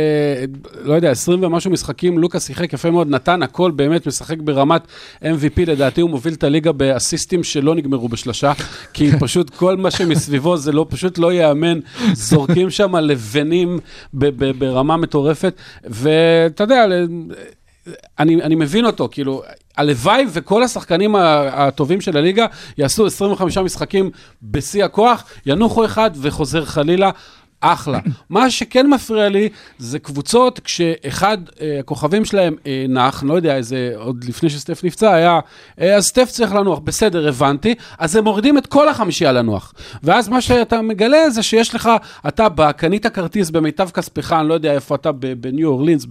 לא יודע, 20 ומשהו משחקים, לוקה שיחק יפה מאוד, נתן הכל, באמת משחק ברמת MVP, לדעתי הוא מוביל את הליגה באסיסטים שלא נגמרו בשלושה, כי פשוט כל מה שמסביבו זה לא, פשוט לא ייאמן, זורקים שם לבנים ב- ב- ברמה מטורפת, ואתה יודע, אני, אני מבין אותו, כאילו, הלוואי וכל השחקנים הטובים של הליגה יעשו 25 משחקים בשיא הכוח, ינוחו אחד וחוזר חלילה. אחלה. מה שכן מפריע לי זה קבוצות כשאחד אה, הכוכבים שלהם אה, נח, לא יודע, איזה, עוד לפני שסטף נפצע, היה, אה, אז סטף צריך לנוח, בסדר, הבנתי, אז הם מורידים את כל החמישייה לנוח. ואז מה שאתה מגלה זה שיש לך, אתה בא, קנית כרטיס במיטב כספך, אני לא יודע איפה אתה, בניו אורלינס,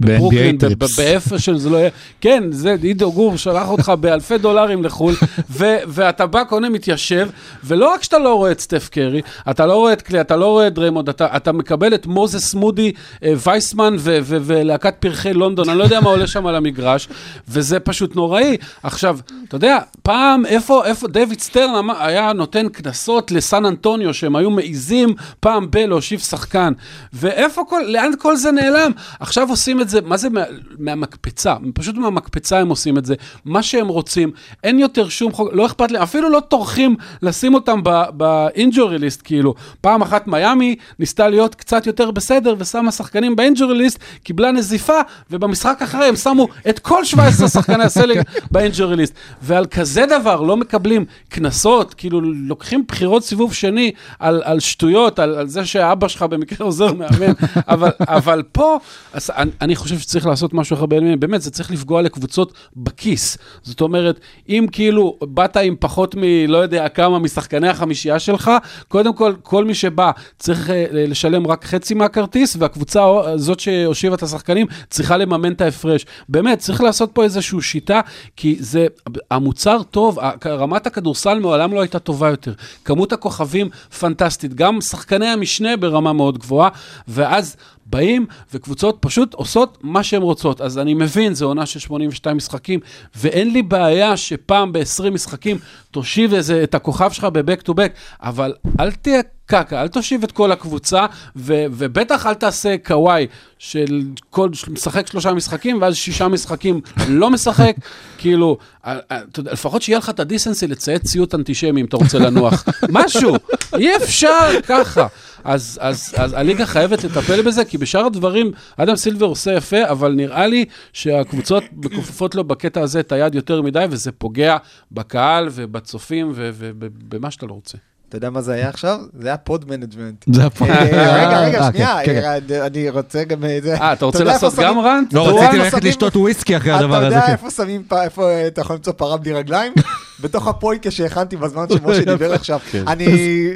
בברוקלין. באיפה של זה לא יהיה, כן, זה עידו גור שלח אותך באלפי דולרים לחו"ל, ו- ואתה בא, קונה, מתיישב, ולא רק שאתה לא רואה את סטף קרי, אתה לא רואה את קלי, אתה לא רואה את דריימונד, אתה, אתה מקבל את מוזס מודי, אה, וייסמן ו- ו- ולהקת פרחי לונדון, אני לא יודע מה עולה שם על המגרש, וזה פשוט נוראי. עכשיו, אתה יודע, פעם, איפה, איפה דיוויד סטרן היה נותן קנסות לסן אנטוניו, שהם היו מעיזים פעם ב- להושיב שחקן, ואיפה כל, לאן כל זה נעלם? עכשיו עושים את זה, מה זה מה, מהמקפצה? פשוט מהמקפצה הם עושים את זה, מה שהם רוצים, אין יותר שום חוק, לא אכפת להם, אפילו לא טורחים לשים אותם באינג'ורי ליסט, כאילו. פעם אחת מיאמי ניסתה להיות קצת יותר בסדר, ושמה שחקנים באינג'ורי ליסט, קיבלה נזיפה, ובמשחק אחרי הם שמו את כל 17 שחקני הסלג באינג'ורי ליסט. ועל כזה דבר לא מקבלים קנסות, כאילו לוקחים בחירות סיבוב שני על, על שטויות, על, על זה שאבא שלך במקרה עוזר מאמן, אבל, אבל פה, אז אני, אני חושב שצריך לעשות משהו אחר בימים, באמת, זה צריך לפגוע לקבוצות בכיס. זאת אומרת, אם כאילו באת עם פחות מ... לא יודע כמה משחקני החמישייה שלך, קודם כל, כל מי שבא צריך אה, לשלם רק חצי מהכרטיס, והקבוצה הזאת שהושיבה את השחקנים צריכה לממן את ההפרש. באמת, צריך לעשות פה איזושהי שיטה, כי זה, המוצר טוב, רמת הכדורסל מעולם לא הייתה טובה יותר. כמות הכוכבים פנטסטית, גם שחקני המשנה ברמה מאוד גבוהה, ואז באים וקבוצות פשוט עושות מה שהן רוצות. אז אני מבין, זו עונה של 82 משחקים, ואין לי בעיה שפעם ב-20 משחקים תושיב איזה, את הכוכב שלך בבק טו בק, אבל אל תהיה קקה, אל תושיב את כל הקבוצה, ו- ובטח אל תעשה קוואי של כל, משחק שלושה משחקים, ואז שישה משחקים לא משחק, כאילו, אה, אה, לפחות שיהיה לך את הדיסנסי לציית ציוט אנטישמי אם אתה רוצה לנוח. משהו, אי אפשר ככה. אז, אז, אז הליגה חייבת לטפל בזה, כי בשאר הדברים, אדם סילבר עושה יפה, אבל נראה לי שהקבוצות מכופפות לו בקטע הזה את היד יותר מדי, וזה פוגע בקהל ובצופים ובמה שאתה לא רוצה. אתה יודע מה זה היה עכשיו? זה היה פוד מנג'מנט. זה. אה, רגע, רגע, שנייה, אני- רוצה גם... אה, זה- אה, אתה רוצה יודע לעשות גם רנט? לא, אתה יודע רציתי ללכת לשתות וויסקי אחרי הדבר אתה הזה. יודע כן. איפה שמים, איפה אה, אתה יכול למצוא פרה בלי רגליים? בתוך הפויקה שהכנתי בזמן שמשה דיבר עכשיו. כן. אני,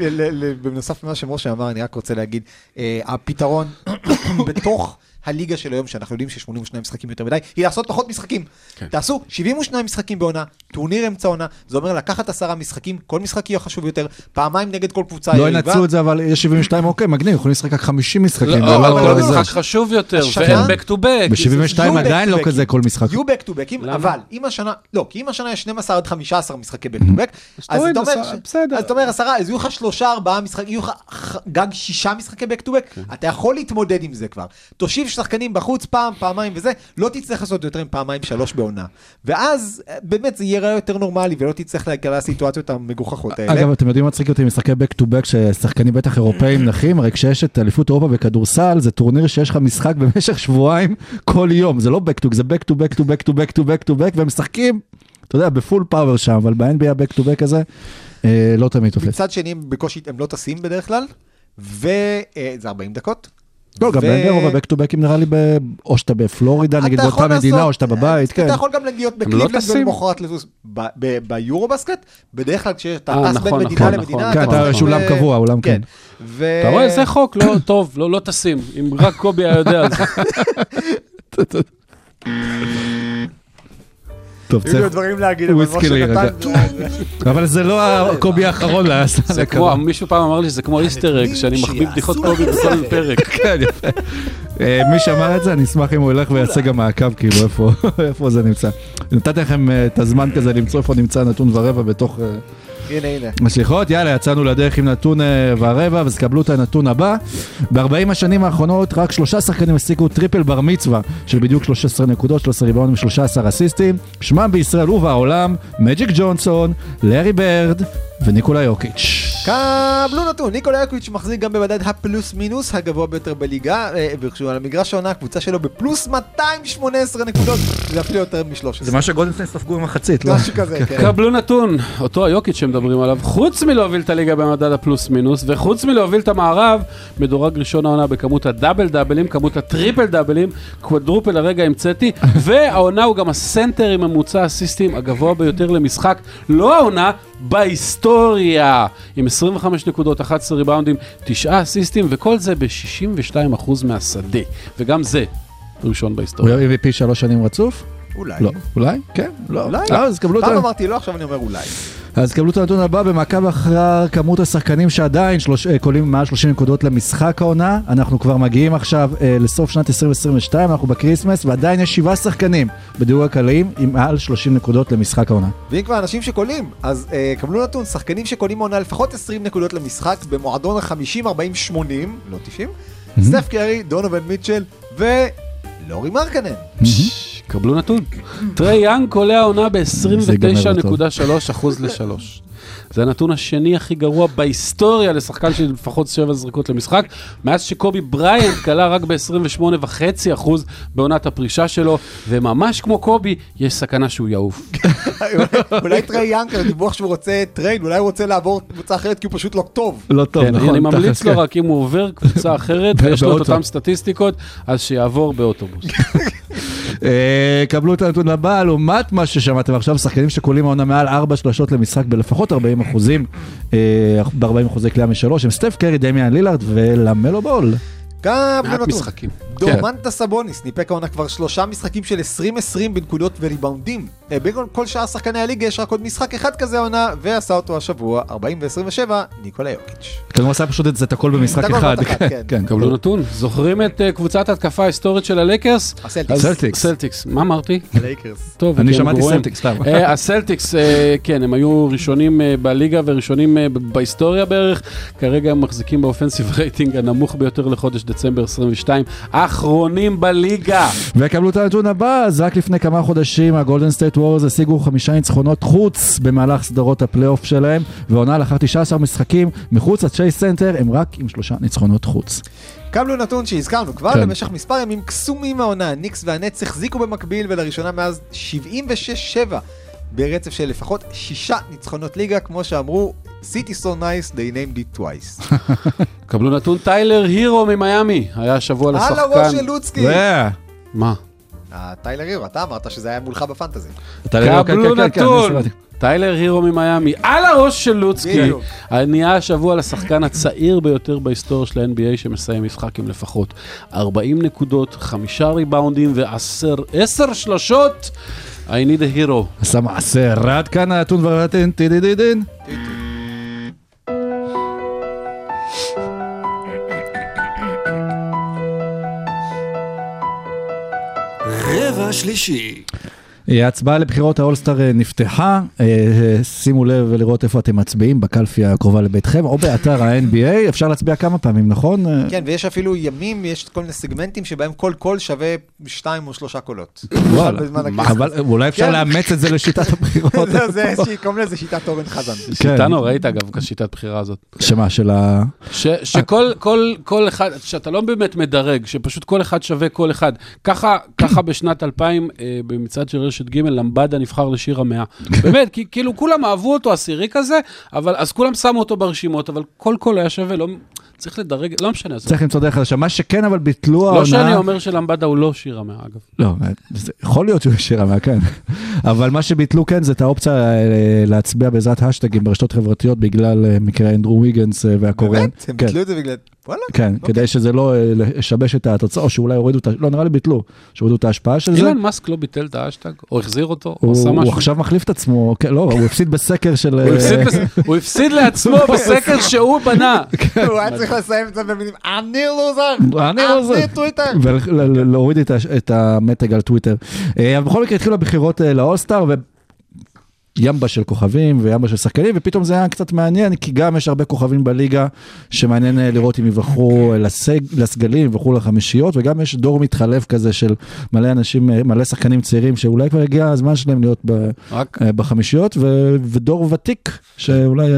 ל- ל- בנוסף למה שמשה אמר, אני רק רוצה להגיד, אה, הפתרון בתוך הליגה של היום, שאנחנו יודעים ש-82 משחקים יותר מדי, היא לעשות פחות משחקים. כן. תעשו 72 משחקים בעונה, טורניר אמצע עונה, זה אומר לקחת עשרה משחקים, כל משחק יהיה חשוב יותר, פעמיים נגד כל קבוצה לא יריבה. ינצלו את זה, אבל יש 72, אוקיי, מגניב, יכולים לשחק רק 50 משחקים. לא, ולא אבל כל זה. משחק חשוב יותר, ואין back to back. ב-72 יהיו עדיין לא כזה. כל משחק. יהיו back to back? אבל אם השנה, לא, כי אם השנה יש 12 עד 15 משחקי back to back, אז אתה אומר, עשרה. אז יהיו לך שלושה, ארבעה משחקים, יהיו לך ח- גג שישה משחקי back to back, אתה יכול להתמודד עם זה כבר. תושיב שחקנים בחוץ פעם, פעמיים וזה, לא תצטרך לעשות יותר מפעמיים, שלוש בעונה. ואז אה, באמת זה ייראה יותר נורמלי, ולא תצטרך להגיע לסיטואציות המגוחכות האלה. אגב, אתם יודעים מה מצחיק אותי משחקי back to back ששחקנים בטח אירופאים נחים, הרי כשיש את אליפות אירופה בכדורסל, זה טורניר שיש לך משחק במשך שבועיים כל יום, זה לא back to, זה back to back to back to back to back to back, והם משחקים, אתה יודע, ב full power שם, אבל ב-NBA ה-back to back הזה, אה, לא תמיד תופס. מצד שני, בקושי, הם לא טסים בדרך כלל, וזה 40 דקות. לא, גם ו- ב-NBA רוב ה-back to backים נראה לי, או שאתה בפלורידה, נגיד באותה מדינה, או שאתה בבית, כן. אתה יכול גם להיות לא בקליבלנד טסים? ולמחרת לטוס. ב- ב- ביורו בסקט, בדרך כלל כשאתה אה, טס בין נכון, מדינה נכון, למדינה, נכון. כן, אתה אולם קבוע, אולם כן. ו- אתה רואה, זה חוק, לא טוב, לא לא טסים. אם רק קובי היה יודע על זה. טוב, היו לי צריך, דברים להגיד, אבל משה. נתן... אבל זה לא הקובי האחרון לעשות. זה כמו, מישהו פעם אמר לי שזה כמו איסטר אג, שאני מחביא בדיחות קובי בכל פרק. כן, יפה. אה, מי שאמר את זה, אני אשמח אם הוא ילך ויעשה גם מעקב, כאילו, איפה- איפה זה נמצא. נתתי לכם אה, את הזמן כזה למצוא איפה נמצא נתון ורבע בתוך אה, הנה, הנה. השליחות. יאללה, יצאנו לדרך עם נתון אה, ורבע, אז קבלו את הנתון הבא. ב-40 השנים האחרונות, רק שלושה שחקנים הסיקו טריפל בר מצווה של בדיוק 13 נקודות, 13 ריבאונים, 13 אסיסטים. שמם בישראל ובעולם, מג'יק ג'ונסון, לארי ברד וניקולה יוקיץ'. קבלו נתון, ניקולה יוקיץ' מחזיק גם במדד הפלוס מינוס הגבוה ביותר בליגה, אה, וכשהוא על המגרש העונה, הקבוצה שלו בפלוס 218 נקודות, זה אפילו יותר מ-13. זה מה שגולדנסטיין ספגו במחצית, לא? משהו כזה, כן. קבלו נתון, אותו היוקיץ' שמדברים עליו, חוץ מלהוביל את הליגה במדד הפלוס מינוס, וחוץ מלהוביל את המערב, מדורג ראשון העונה בכמות הדאבל דאבלים, כמות הטריפל דאבלים, quadruple הרגע המצאתי, והעונה הוא גם הסנטר עם ממוצע אסיסטים הגבוה ביותר למשחק, לא העונה, בהיסטוריה, עם 25 נקודות, 11 ריבאונדים, 9 אסיסטים, וכל זה ב-62% מהשדה, וגם זה ראשון הוא בהיסטוריה. יהיה MVP שלוש שנים רצוף? אולי. לא. אולי? כן? לא. אולי. לא, אז קבלו את פעם ה- אמרתי לא, עכשיו אני אומר אולי. אז קבלו את הנתון הבא, במעקב אחר כמות השחקנים שעדיין שלוש, אה, קולעים מעל 30 נקודות למשחק העונה, אנחנו כבר מגיעים עכשיו אה, לסוף שנת 2022, אנחנו בקריסמס, ועדיין יש שבעה שחקנים בדירוג הקלעים עם מעל 30 נקודות למשחק העונה. ואם כבר אנשים שקולעים, אז אה, קבלו נתון, שחקנים שקולעים עונה לפחות 20 נקודות למשחק במועדון ה-50, 40, 80, לא 90, סטף קרי, דונובן מיטשל ולורי מרקנן. קבלו נתון. טרי יאנג קולע ייגמר ב-29.3 אחוז ל-3. זה הנתון השני הכי גרוע בהיסטוריה לשחקן של לפחות 7 זריקות למשחק, מאז שקובי בריינט קלע רק ב-28.5 אחוז בעונת הפרישה שלו, וממש כמו קובי, יש סכנה שהוא יעוף. אולי- טרי יאנג, דיווח שהוא רוצה trade, אולי הוא רוצה לעבור קבוצה אחרת כי הוא פשוט לא טוב. לא טוב, כן, נכון. אני ממליץ לו כן. רק אם הוא עובר קבוצה אחרת, ויש לו את. אותן סטטיסטיקות, אז שיעבור באוטובוס. אה, קבלו את הנתון הבא, לעומת מה ששמעתם עכשיו, שחקנים שקולעים העונה מעל 4 שלשות למשחק בלפחות 40 אחוזים, אה, ב-40 אחוזי קליעה משלוש, הם סטף קרי, דמיאן לילארד ולמלו בול. נתון. משחקים. דורמנטה סבוניס ניפק העונה כבר שלושה משחקים של 20-20 בנקודות וריבאונדים. בין כל שאר שחקני הליגה יש רק עוד משחק אחד כזה העונה, ועשה אותו השבוע, 40 ו-27, ניקולה יוקיץ'. כלומר, עשה פשוט את זה את הכל במשחק אחד. כן. כן, קבלו נתון. זוכרים את אה, קבוצת ההתקפה ההיסטורית של הלייקרס? הסלטיקס. סלטיקס. מה אמרתי? הלייקרס. טוב, אני הם שמעתי. סלטיקס, סתם. אה, הסלטיקס, אה, כן, הם היו ראשונים בליגה וראשונים בהיסטוריה בערך. כרגע הם מחזיקים ב offensive rating הנמוך ביותר לחודש דצמבר 22. האחרונים בליגה. וקבלו את הנתון הבא, אז רק לפני כמה חודשים הגולדן סטייט ווריורז השיגו חמישה ניצחונות חוץ במהלך סדרות הפלייאוף שלהם, והעונה לאחר 19 משחקים מחוץ לצ'ייס סנטר, הם רק עם שלושה ניצחונות חוץ. קבלו נתון שהזכרנו כבר כן. במשך מספר ימים קסומים מהעונה, הניקס והנץ החזיקו במקביל ולראשונה מאז 76-7 ברצף של לפחות שישה ניצחונות ליגה, כמו שאמרו, City so nice, they named it twice. קבלו נתון טיילר הירו ממיאמי, היה השבוע על לשחקן. הראש של לוצקי. מה? אה, טיילר הירו, אתה אמרת שזה היה מולך בפנטזי. קבלו כן, כן, כן, נתון. טיילר הירו ממיאמי, על הראש של לוצקי. נהיה השבוע לשחקן הצעיר ביותר בהיסטוריה של ה-NBA שמסיים משחק עם לפחות 40 נקודות, חמישה ריבאונדים ועשר עשר שלשות. I need a hero. עשה מעשה רד כאן הנתון ורטן טידידידין. רבע שלישי. ההצבעה לבחירות האולסטאר אה, נפתחה, אה, אה, שימו לב לראות איפה אתם מצביעים, בקלפי הקרובה לביתכם, או באתר ה-NBA, אפשר להצביע כמה פעמים, נכון? אה, כן, ויש אפילו ימים, יש כל מיני סגמנטים שבהם כל קול שווה שתיים או שלושה קולות. וואלה. אבל אולי אפשר כן. לאמץ את זה לשיטת הבחירות. זה- זה איזושהי, קוראים לזה שיטת אורן חזן. כן. שיטה נוראית אגב, כשיטת בחירה הזאת. שמה, של ה... שכל כל, כל אחד, שאתה לא באמת מדרג, שפשוט כל אחד שווה כל אחד. ככה, בשנת 2000, אה, במצעד של רשת ג', למבדה נבחר לשיר המאה. באמת, כי כאילו כולם אהבו אותו עשירי כזה, אבל אז כולם שמו אותו ברשימות, אבל כל קול היה שווה, לא, צריך לדרג, לא משנה. צריך למצוא דרך חדשה. מה שכן, אבל ביטלו לא העונה... שאני אומר שלמבדה הוא לא שיר המאה, אגב. לא, זה יכול להיות שהוא שיר המאה, כן. אבל מה שביטלו כן זה את האופציה אה, להצביע בעזרת השטגים ברשתות חברתיות בגלל אה, מקרה אנדרו ויגנס אה, והקוריאן. באמת? הם כן. ביטלו את זה בגלל... וואלה. כן, אוקיי. כדי שזה לא אה, ישבש את התוצאה, או שאולי הורידו את ה... לא, נראה לי ביטלו, שהורידו את ההשפעה של זה. אילון מאסק לא ביטל את האשטג, או החזיר אותו, או הוא עשה הוא משהו. עכשיו מחליף את עצמו, כן, לא, הוא הפסיד בסקר של... הוא הפסיד אה, בס- הוא הפסיד לעצמו בסקר שהוא בנה. הוא היה צריך לסיים את זה במילים, אני לוזר, אני לוזר." אני טוויטר. ולהוריד את המתג על טוויטר. אה, אבל בכל מקרה התחילו הבחירות אה, לאולסטאר, וימבה של כוכבים וימבה של שחקנים, ופתאום זה היה קצת מעניין, כי גם יש הרבה כוכבים בליגה, שמעניין אה, לראות אם יבחרו אה, לסג, לסגלים, יבחרו לחמישיות, וגם יש דור מתחלף כזה של מלא אנשים, אה, מלא שחקנים צעירים, שאולי כבר הגיע הזמן שלהם להיות ב, רק בחמישיות, ו, ודור ותיק, שאולי...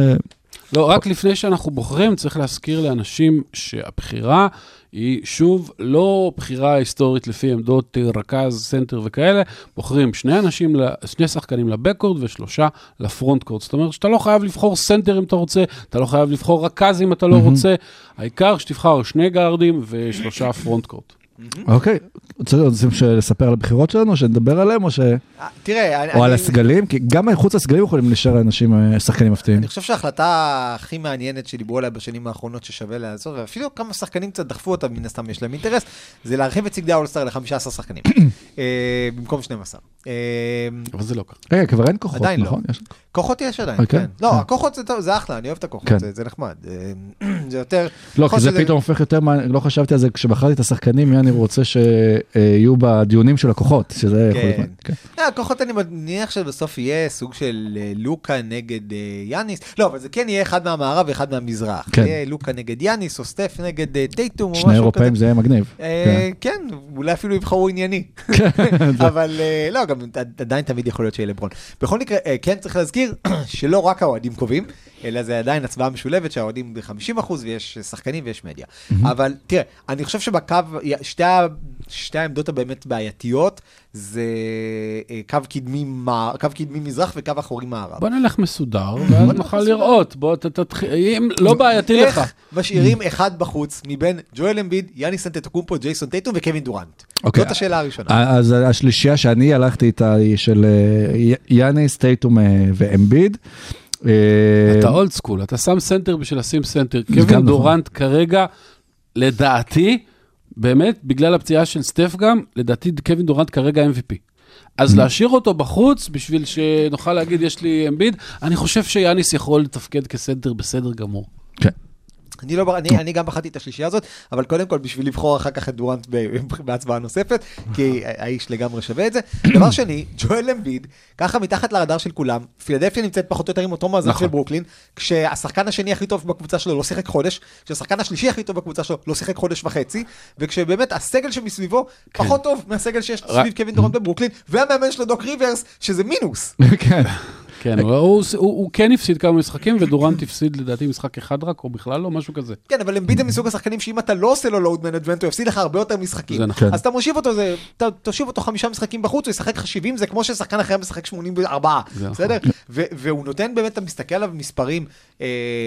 לא, רק לפני שאנחנו בוחרים, צריך להזכיר לאנשים שהבחירה היא שוב לא בחירה היסטורית לפי עמדות אה, רכז, סנטר וכאלה, בוחרים שני אנשים, שני שחקנים ל backcourt ושלושה ל frontcourt. זאת אומרת שאתה לא חייב לבחור סנטר אם אתה רוצה, אתה לא חייב לבחור רכז אם אתה לא רוצה, העיקר שתבחר שני גארדים ושלושה frontcourt. אוקיי, רוצה רוצים לספר על הבחירות שלנו, שנדבר עליהם, או, ש... אה, תראה, אני- או על הסגלים? כי גם מחוץ לסגלים יכולים להישאר אנשים, אה, שחקנים מפתיעים. אני חושב שההחלטה הכי מעניינת שדיברו עליה בשנים האחרונות ששווה לעשות, ואפילו כמה שחקנים קצת דחפו אותה, מן הסתם יש להם אינטרס, זה להרחיב את צגדי האולסטאר ל-15 שחקנים, אה, במקום 12. אה, אבל זה לא ככה. רגע, כבר אין כוחות, עדיין לא. נכון? כוחות יש עדיין, אוקיי. כן. לא, אה. הכוחות זה טוב, זה אחלה, אני אוהב את הכוחות, כן. זה- זה נחמד. אה, זה יותר... לא, יכול כי זה שזה- פתאום הופך יותר, מעניין, לא חשבתי על זה כשבחרתי את השחקנים, מי אני רוצה שיהיו בדיונים של הכוחות, שזה יכול להיות... כן. מעניין, כן. אה, הכוחות אני מניח שבסוף יהיה סוג של לוקה נגד יאניס. לא, אבל זה כן יהיה אחד מהמערב ואחד מהמזרח. כן. יהיה לוקה נגד יאניס, או סטף נגד טייטום, או משהו שני כזה. אירופאים זה יהיה מגניב. אה, כן, אולי אפילו יבחרו ענייני. אבל אה, לא, גם עדיין תמיד יכול להיות שיהיה לברון. בכל מקרה, כן צריך להזכיר שלא רק האוהדים קובעים, אלא זה עדיין הצבעה משולבת שהאוהדים ב-50% ויש שחקנים ויש מדיה. אבל תראה, אני חושב שבקו, שתי שתי העמדות הבאמת בעייתיות זה אה, קו קדמי קו קדמי מזרח וקו אחורי מערב. בוא נלך מסודר, ואז נוכל לראות. בוא, ת- תתחיל, אם לא בעייתי לך. איך משאירים אחד בחוץ מבין ג'ואל אמביד, יאניס אנטטוקומפו, ג'ייסון טייטום וקווין דורנט? אוקיי. זאת השאלה הראשונה. אז השלישייה שאני הלכתי איתה היא של אה, יאניס, טייטום אה, ואמביד. אתה old school, אתה שם סנטר בשביל לשים סנטר. גם נכון. קווין דורנט כרגע, לדעתי, באמת, בגלל הפציעה של סטף גם, לדעתי קווין דורנט כרגע MVP. אז להשאיר אותו בחוץ בשביל שנוכל להגיד יש לי אמביד, אני חושב שיאניס יכול לתפקד כסנטר בסדר גמור. כן. אני, לא, אני, אני גם בחרתי את השלישייה הזאת, אבל קודם כל בשביל לבחור אחר כך את דורנט בהצבעה נוספת, כי האיש לגמרי שווה את זה. דבר שני, ג'ואל אמביד, ככה מתחת לרדאר של כולם, פילדלפיה נמצאת פחות או יותר עם אותו מאזן נכון. של ברוקלין, כשהשחקן השני הכי טוב בקבוצה שלו לא שיחק חודש, כשהשחקן השלישי הכי טוב בקבוצה שלו לא שיחק חודש וחצי, וכשבאמת הסגל שמסביבו פחות טוב מהסגל שיש סביב קווין דורנט בברוקלין, והמאמן שלו דוק ריברס, שזה מינוס. כן. הוא- הוא הוא- הוא כן הפסיד כמה משחקים, ודורנט הפסיד לדעתי משחק אחד רק, או בכלל לא, משהו כזה. כן, אבל אמביד זה מסוג השחקנים שאם אתה לא עושה לו load management, הוא יפסיד לך הרבה יותר משחקים. נכון. אז אתה מושיב אותו, תושיב אותו חמישה משחקים בחוץ, הוא ישחק לך 70, זה כמו ששחקן אחר משחק 84, זה נכון. בסדר? והוא נותן באמת, אתה מסתכל עליו מספרים, אה,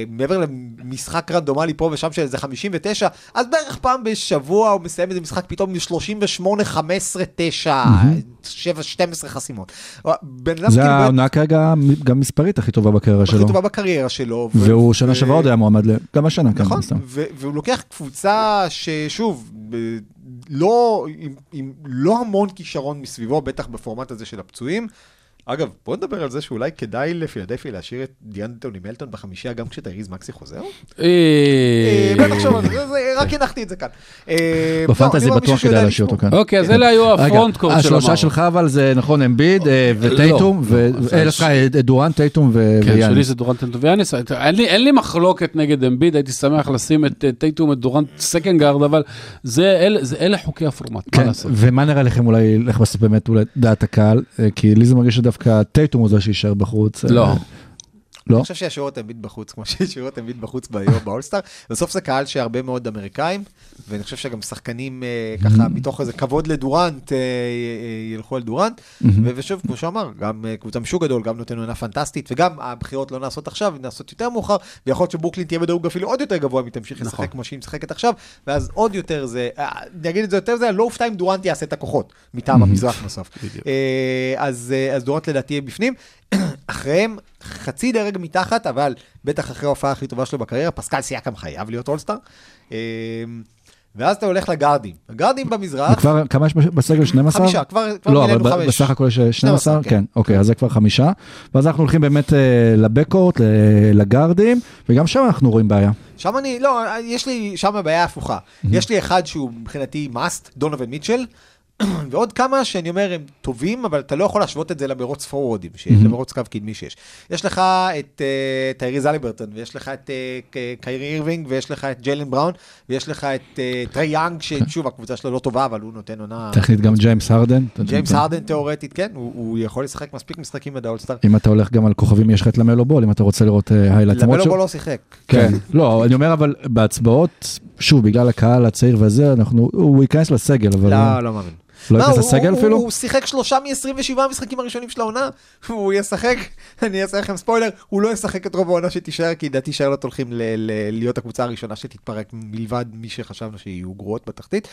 מעבר למשחק רנדומלי פה ושם של איזה 59, אז בערך פעם בשבוע הוא מסיים איזה משחק פתאום עם 38, 15, 9, 7, 12 חסימות. אדם זה כאילו העונה כרגע גם מספרית הכי טובה בקריירה הכי שלו. טובה בקריירה שלו. והוא שנה שעברה עוד היה מועמד, גם השנה, כן, נכון, והוא לוקח קבוצה ששוב, לא, עם, עם לא המון כישרון מסביבו, בטח בפורמט הזה של הפצועים. אגב, בוא נדבר על זה שאולי כדאי לפילדלפי להשאיר את דיאנתוני מלטון בחמישייה גם כשטייריס מקסי חוזר. אה, אה, בוא נחשוב על זה, זה- זה- רק הנחתי את זה כאן. בפנטזי אני אומר, בטוח מישהו כדאי שיודע להשאיר אותו לשמור. כאן. אוקיי, אז אלה היו הפרונט קורט של השלושה המערב. שלך אבל זה נכון, אמביד וטייטום, ו- סליחה, דורנט, טייטום ו- כן, שלי ויאניס. זה דורנט ויאניס, אין לי- אין לי מחלוקת נגד אמביד, הייתי שמח לשים את טייטום, את דורנט second guard, אבל זה אלה- זה- אלה חוקי הפורמט, מה לעשות? ומה נראה לכם אולי, איך בסוף באמת אולי דעת הקהל, כי לי זה מרגיש שדווקא טייטום הוא זה שיישאר בחוץ. אה, לא. לא? אני חושב שישאירו את אמביט בחוץ, כמו שישאירו את אמביט בחוץ ביום באולסטאר. בסוף זה קהל שהרבה מאוד אמריקאים, ואני חושב שגם שחקנים אה, ככה, מתוך איזה כבוד לדורנט, אה, אה, ילכו על דורנט. ו- ושוב, כמו שאמר, גם אה, קבוצה משוק גדול, גם נותן עונה פנטסטית, וגם הבחירות לא נעשות עכשיו, הן נעשות יותר מאוחר, ויכול להיות שברוקלין תהיה בדירוג אפילו עוד יותר גבוה אם היא תמשיך נכון. לשחק כמו שהיא משחקת עכשיו, ואז עוד יותר זה, אה, אני אגיד את זה יותר, זה לא אופתע אם דורנט יעשה את הכוחות, מטעם המזרח בסוף. אה, אה, אז דורנט לדעתי יהיה בפנים. אחריהם חצי דרג מתחת, אבל בטח אחרי ההופעה הכי טובה שלו בקריירה, פסקל סייקם חייב להיות אולסטאר. אה, ואז אתה הולך לגארדים. הגארדים במזרח, וכבר, כמה יש בסגל? 12? חמישה, כבר, כבר לא, אבל חמש. בסך הכל יש 12? 12, כן. כן, אוקיי, אז זה כבר חמישה. ואז אנחנו הולכים באמת אה, לבקורט, לגארדים, וגם שם אנחנו רואים בעיה. שם אני, לא, יש לי שם בעיה הפוכה. יש לי אחד שהוא מבחינתי must, דונובן מיטשל, ועוד כמה שאני אומר הם טובים, אבל אתה לא יכול להשוות את זה למרוץ פורורדים, שיש, למרוץ קו קדמי שיש. יש לך את אה, טייריס הליברטון, ויש לך את ק- קיירי אירווינג, ויש לך את ג'יילן בראון, ויש לך את אה, טרי יאנג, ששוב, הקבוצה שלו לא טובה, אבל הוא נותן עונה... טכנית גם ג'יימס הרדן. ג'יימס הרדן תיאורטית, כן, הוא, הוא יכול לשחק מספיק משחקים עד האולסטאר. אם אתה הולך גם על כוכבים, יש לך את למלו בול, אם אתה רוצה לראות היילייט. למלו בו לא שיחק. כן, לא, אני אומר אבל בהצבעות, שוב, בגלל הקהל הצעיר וזה, אנחנו, הוא ייכנס לסגל, אבל לא, לא מאמין. לא ייכנס לסגל אפילו? הוא שיחק שלושה מ-27 המשחקים הראשונים של העונה, הוא ישחק, אני אעשה לכם ספוילר, הוא לא ישחק את רוב העונה שתישאר, כי לדעתי שרלוט הולכים ל- ל- להיות הקבוצה הראשונה שתתפרק, מלבד מי שחשבנו שיהיו גרועות בתחתית.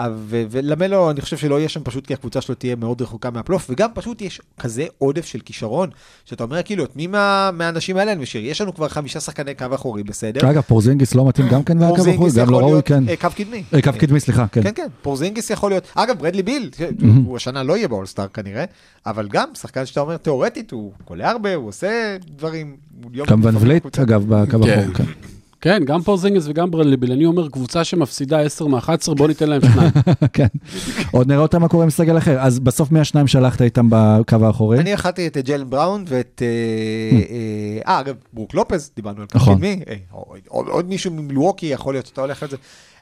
ו- ולמלו, אני חושב שלא יהיה שם פשוט כי הקבוצה שלו תהיה מאוד רחוקה מהפלייאוף, וגם פשוט יש כזה עודף של כישרון, שאתה אומר כאילו, את מי מה- מהאנשים האלה אני משאיר? יש לנו כבר חמישה שחקני קו אחורי, בסדר? אגב, פורזינגיס לא מתאים גם כן לקו אחורי, גם לא ראוי, כן. אה, קו קדמי. אה, קו קדמי, סליחה, כן. כן, כן, פורזינגיס יכול להיות. אגב, ברדלי ביל, הוא השנה לא יהיה באולסטאר כנראה, אבל גם שחקן שאתה אומר, תיאורטית, הוא קולע הרבה, הוא עושה דברים. גם ון וליט. אגב, בקו כן. אחורי, כן. כן, גם פורזינגיס וגם ברדלי ביל, אני אומר, קבוצה שמפסידה 10 מ-11, בוא ניתן להם שניים. כן. עוד נראה אותם מה קורה עם סגל אחר. אז בסוף מי השניים שהלכת איתם בקו האחורי? אני החלטתי את ג'יילן בראון ואת... אה, אה, אה, אגב, ברוק לופז, דיברנו על נכון. קדמי, אה, עוד- מישהו ממילווקי יכול להיות שאתה הולך על זה.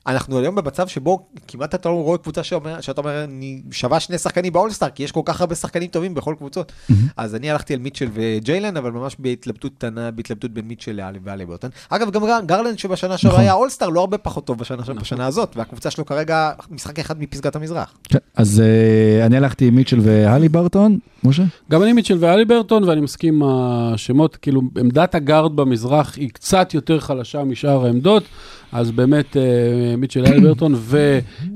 אנחנו היום במצב שבו כמעט אתה לא רואה קבוצה שאומר, שאתה אומר, אני שווה שני שחקנים באולסטאר, כי יש כל כך הרבה שחקנים טובים בכל קבוצות. אז אני הלכתי על מיטשל וג'יילן, אבל ממש בהתלבטות קטנה, בהתלבטות בין מיטשל להאלי להאליברטון. אגב, גם גר- גרלנד שבשנה שעברה נכון. היה אולסטאר, לא הרבה פחות טוב בשנה בשנה הזאת, והקבוצה שלו כרגע משחק אחד מפסגת המזרח. כן. אז אה, אני הלכתי עם מיטשל והלי ברטון, משה? גם אני מיטשל ואלי ברטון, ואני מסכים עם השמות, כאילו, עמדת הגארד במזרח היא קצת יותר חלשה משאר העמדות, אז באמת אה, מיטשל ואלי ברטון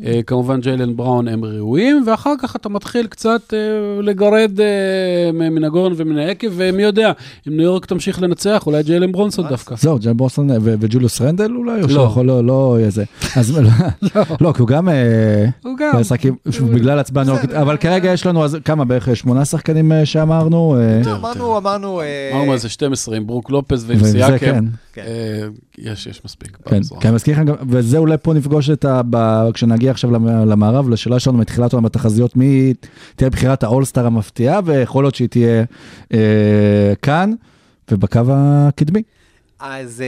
וכמובן ג'יילן בראון הם ראויים, ואחר כך אתה מתחיל קצת אה, לגרד אה, מן הגורן ומן היקב, ומי יודע, אם ניו יורק תמשיך לנצח, אולי ג'יילן ברונסון דווקא. זהו, בוסטון ו- וג'וליוס רנדל אולי? או לא. לא, לא יהיה זה. אז לא, כי הוא גם... אה, הוא גם. בגלל הצבעה ניו יורקית, אבל כרגע יש לנו כמה בערך שמונה שחקנים אה, שאמרנו. אה, אמרנו, אמרנו... אה, אמרנו מה זה 12 עם ברוק לופס ועם סייקם. כן. כן. אה, יש, יש מספיק. כן. כי אני מזכיר גם- וזה אולי פה נפגוש את ה... ב- כשנגיע עכשיו למ- למערב, לשאלה שלנו מתחילת העולם בתחזיות, מי תהיה בחירת האולסטאר המפתיעה, ויכול להיות שהיא תהיה אה, כאן, ובקו הקדמי. אז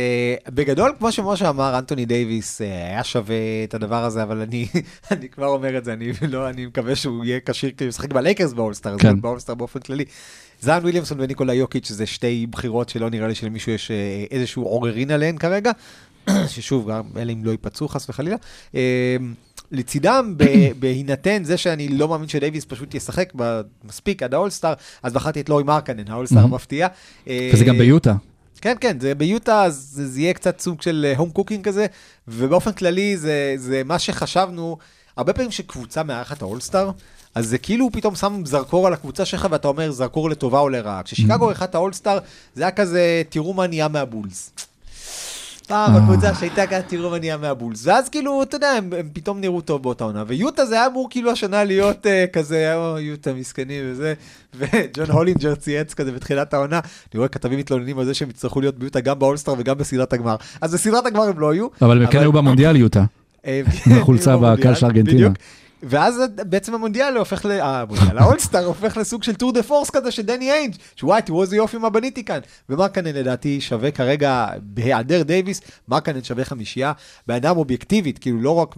אה, בגדול, כמו שמשה אמר, אנטוני דייוויס אה, היה שווה את הדבר הזה, אבל אני, אני כבר אומר את זה, אני, לא, אני מקווה שהוא יהיה כשיר כי הוא ישחק בלייקרס באולסטאר, כן. באולסטאר באופן כללי. זאיון וויליאמסון וניקולה יוקיץ' זה שתי בחירות שלא נראה לי שלמישהו יש אה, איזשהו עוררין עליהן כרגע, ששוב, גם אלה אם לא ייפצעו חס וחלילה. אה, לצידם, בהינתן זה שאני לא מאמין שדייוויס פשוט ישחק מספיק עד האולסטאר, אז בחרתי את לאורי מרקנן, האולסטאר. המפתיע. אה, וזה גם ביוטה. כן, כן, זה ביוטה, אז זה, זה יהיה קצת סוג של home cooking כזה, ובאופן כללי זה, זה מה שחשבנו, הרבה פעמים שקבוצה מארחת האולסטאר, אז זה כאילו פתאום שם זרקור על הקבוצה שלך ואתה אומר זרקור לטובה או לרעה. כששיקגו אירחה את האולסטאר, זה היה כזה, תראו מה נהיה מהבולס. פעם אה. הקבוצה שהייתה כזה, תראו מה נהיה מהבולס. ואז כאילו, אתה יודע, הם, הם פתאום נראו טוב באותה עונה. ויוטה זה היה אמור כאילו השנה להיות אה, כזה, או, יוטה מסכנים וזה. וג'ון הולינג'ר צייץ כזה בתחילת העונה, אני רואה כתבים מתלוננים על זה שהם יצטרכו להיות ביוטה גם באולסטאר וגם בסדרת הגמר. אז בסדרת הגמר הם לא היו. אבל הם כן היו במונדיאל יוטה. אה, החולצה בקהל של ארגנטינה. ואז בעצם המונדיאל הופך ל... אה, המונדיאל, האולסטאר הופך לסוג של tour de force כזה של דני איינג' שאומר, תראו איזה יופי מה בניתי כאן. ומרקנן לדעתי שווה כרגע, בהיעדר דייוויס, מרקנן שווה חמישייה. בן אדם אובייקטיבית, כאילו לא רק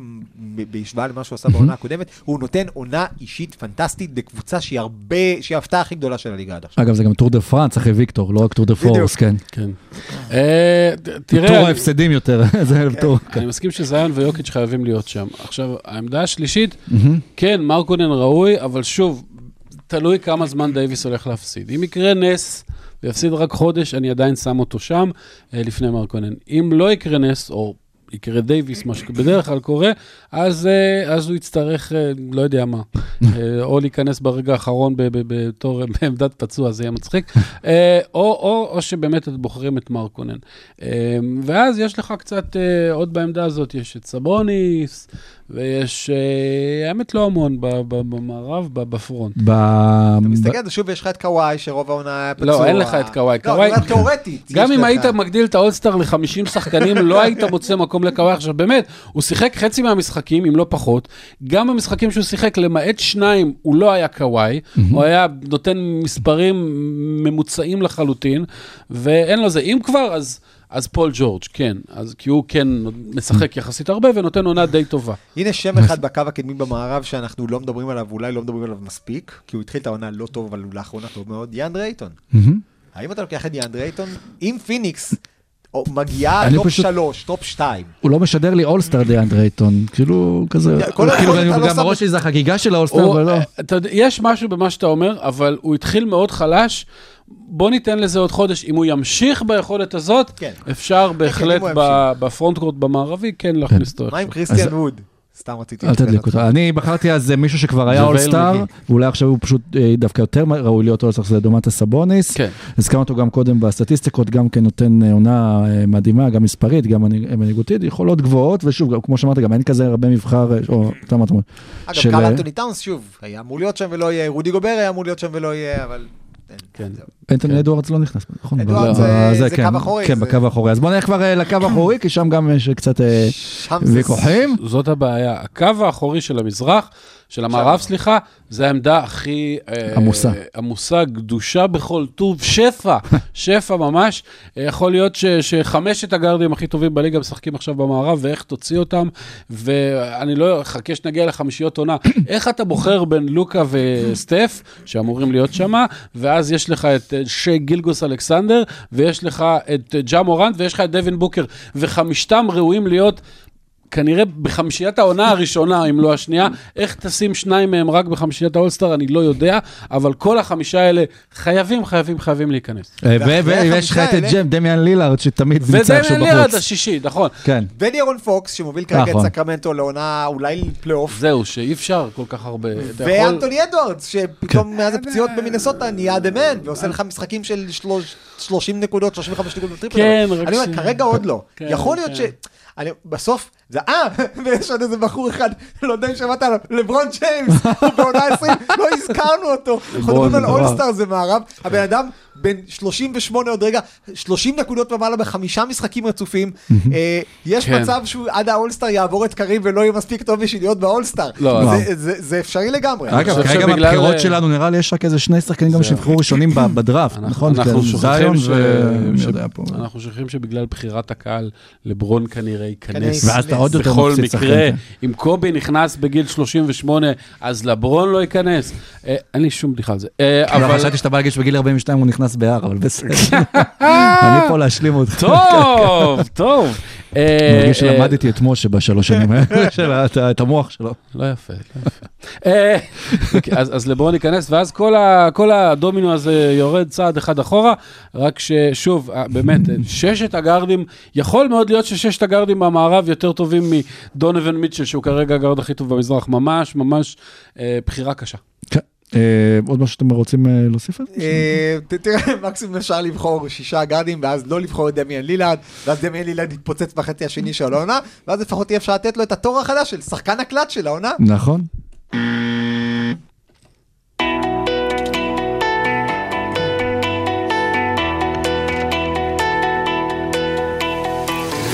בהשוואה למה שהוא עשה בעונה הקודמת, הוא נותן עונה אישית פנטסטית לקבוצה שהיא הרבה, שהיא ההפתעה הכי גדולה של הליגה עד עכשיו. אגב, זה גם tour de France אחרי ויקטור, לא רק tour de. force, כן. כן. אה, טור ההפסדים יותר, זה טור. אני מסכים שזיון ויוקיץ' חייבים להיות שם. עכשיו, העמדה השלישית, מהמם. כן, מרקנן ראוי, אבל שוב, תלוי כמה זמן דייוויס הולך להפסיד. אם יקרה נס ויפסיד רק חודש, אני עדיין שם אותו שם אה, לפני מרקנן. אם לא יקרה נס, או יקרה דייוויס, מה שבדרך כלל קורה, אז, אה, אז הוא יצטרך, אה, לא יודע מה, או להיכנס ברגע האחרון בתור בעמדת פצוע, זה יהיה מצחיק, או, או, או שבאמת אתם בוחרים את מרקונן. ואז יש לך קצת, עוד בעמדה הזאת, יש את סבוניס, ויש, אה, האמת לא המון במערב, בפרונט. אתה מסתכל על זה שוב, יש לך את קוואי, שרוב העונה היה פצוע. לא, אין לך את קוואי. לא, אני אומר תיאורטית. גם אם. היית מגדיל את האולסטאר ל-50 שחקנים, לא היית מוצא מקום לקוואי. עכשיו, באמת, הוא שיחק חצי מהמשחקים, אם לא פחות. גם במשחקים שהוא שיחק, למעט שניים, הוא לא היה קוואי. הוא היה נותן מספרים ממוצעים לחלוטין, ואין לו זה. אם כבר, אז... אז פול ג'ורג', כן, אז כי הוא כן משחק יחסית הרבה ונותן עונה די טובה. הנה שם אחד בקו הקדמי במערב שאנחנו לא מדברים עליו, ואולי לא מדברים עליו מספיק, כי הוא התחיל את העונה לא טוב, אבל הוא לאחרונה טוב מאוד, דיאנדרה אייטון. מהמם. האם אתה לוקח את דיאנדרה אייטון? אם פיניקס או, מגיעה top פשוט- שלוש, top שתיים, הוא לא משדר לי אולסטאר דיאנדרה אייטון, כאילו כזה, כאילו לא גם בראש שלי זה החגיגה של האולסטאר, אבל לא. יש משהו במה שאתה אומר, אבל הוא התחיל מאוד חלש. בוא ניתן לזה עוד חודש. אם הוא ימשיך ביכולת הזאת, כן. אפשר בהחלט אם הוא ב- ב front court במערבי כן להכניס אותו. מה עם. קריסטיאן אז- ווד? סתם רציתי אל תדליק אותו. אני בחרתי אז מישהו שכבר היה אולסטאר. ואולי עכשיו הוא פשוט אה, דווקא יותר ראוי להיות אולסטאר, זה דומנטס סבוניס. כן. הזכרנו אותו גם קודם בסטטיסטיקות, גם כן נותן אה, עונה אה, מדהימה, גם מספרית, גם מנהיג- מנהיגותית, יכולות גבוהות, ושוב, כמו שאמרת, גם אין כזה הרבה מבחר, אה, או אתה אמרת, אגב, אה, אנטוני טאונס, שוב, היה אמור להיות שם ולא יהיה, רודי גובר היה אמור להיות שם ולא יהיה, אבל... כן. אנטוני כן. אדוארדס לא נכנס, נכון? אדוארדס אבל, זה- אה, זה כן, קו אחורי, כן, בקו האחורי. אז בוא נלך כבר אה, לקו האחורי, כי שם גם יש קצת אה. ויכוחים. זאת הבעיה. הקו האחורי של המזרח, של המערב, סליחה, זה העמדה הכי... אה, עמוסה. עמוסה, גדושה בכל טוב, שפע, שפע ממש. אה, יכול להיות ש, שחמשת הגארדים הכי טובים בליגה משחקים עכשיו במערב, ואיך תוציא אותם, ואני לא אחכה שנגיע לחמישיות עונה. איך אתה בוחר בין לוקה וסטף, שאמורים להיות שם, ואז יש לך את אה, שי גילגוס אלכסנדר, ויש לך את ג'ה מורנט, ויש לך את דווין בוקר, וחמישתם ראויים להיות... כנראה בחמישיית העונה הראשונה, אם לא השנייה, איך תשים שניים מהם רק בחמישיית האולסטאר, אני לא יודע, אבל כל החמישה האלה חייבים, חייבים, חייבים להיכנס. אה, ויש לך את ג'ה, דמיאן לילארד, שתמיד נמצא ודמיאן עכשיו לילארד בחוץ. השישי, נכון. כן. ונירון פוקס, שמוביל כרגע את נכון. סקרמנטו לעונה אולי פלייאוף. זהו, שאי אפשר כל כך הרבה. ואנטוני אדוארדס, שפתאום מאז הפציעות במינסוטה נהיה the man, ועושה לך משחקים של שלוש- 30 נקודות, 35 נקודות בטריפל. כן, רק אני ש- אומר, כרגע עוד לא. כן, יכול להיות ש... אני, בסוף, זה, אה, ויש עוד איזה בחור אחד, לא יודע אם שמעת עליו, לברון ג'יימס, הוא בעונה 20, לא הזכרנו אותו. אנחנו מדברים על. אולסטאר זה מערב, הבן אדם בין 38 עוד רגע, 30 נקודות ומעלה בחמישה משחקים רצופים. אה, יש כן. מצב שהוא עד האולסטאר יעבור את קריב ולא יהיה מספיק טוב בשביל להיות באולסטאר. לא, זה- לא. זה- זה אפשרי לגמרי. אגב, כרגע שבגלל- מהבחירות שלנו נראה לי יש רק איזה שני שחקנים גם שנבחרו ראשונים בדראפט, נכון? אנחנו כן, שוכחים. אנחנו שוכחים שבגלל בחירת הקהל, לברון כנראה ייכנס. כנס. ואז אתה עוד יותר בכל מקרה, שחקן. אם קובי נכנס בגיל 38, אז לברון לא ייכנס. אה, אין לי שום בדיחה על זה. אה, אבל אבל... חשבתי שאתה בא להגיד שבגיל 42 הוא נכנס בהר, אבל בסדר. אני פה להשלים אותו. טוב, טוב. אה, מרגיש אה, שלמדתי את משה בשלוש שנים האלה, את המוח שלו. לא יפה, לא יפה. אה, אוקיי, אז לברון ייכנס, ואז כל הדומינו הזה יורד צעד אחד אחורה, רק ששוב, אה, באמת, אה, ששת הגארדים, יכול מאוד להיות שששת הגארדים במערב יותר טובים מדונובין מיטשל, שהוא כרגע הגארד הכי טוב במזרח, ממש ממש אה, בחירה קשה. אה, עוד משהו שאתם רוצים אה, להוסיף על זה? אה, תראה, מקסימום אפשר לבחור שישה גארדים, ואז לא לבחור את דמיאן לילארד, ואז דמיאן לילארד יתפוצץ בחצי השני של העונה, ואז לפחות יהיה אפשר לתת לו את התור החדש של שחקן הקלט של העונה. נכון.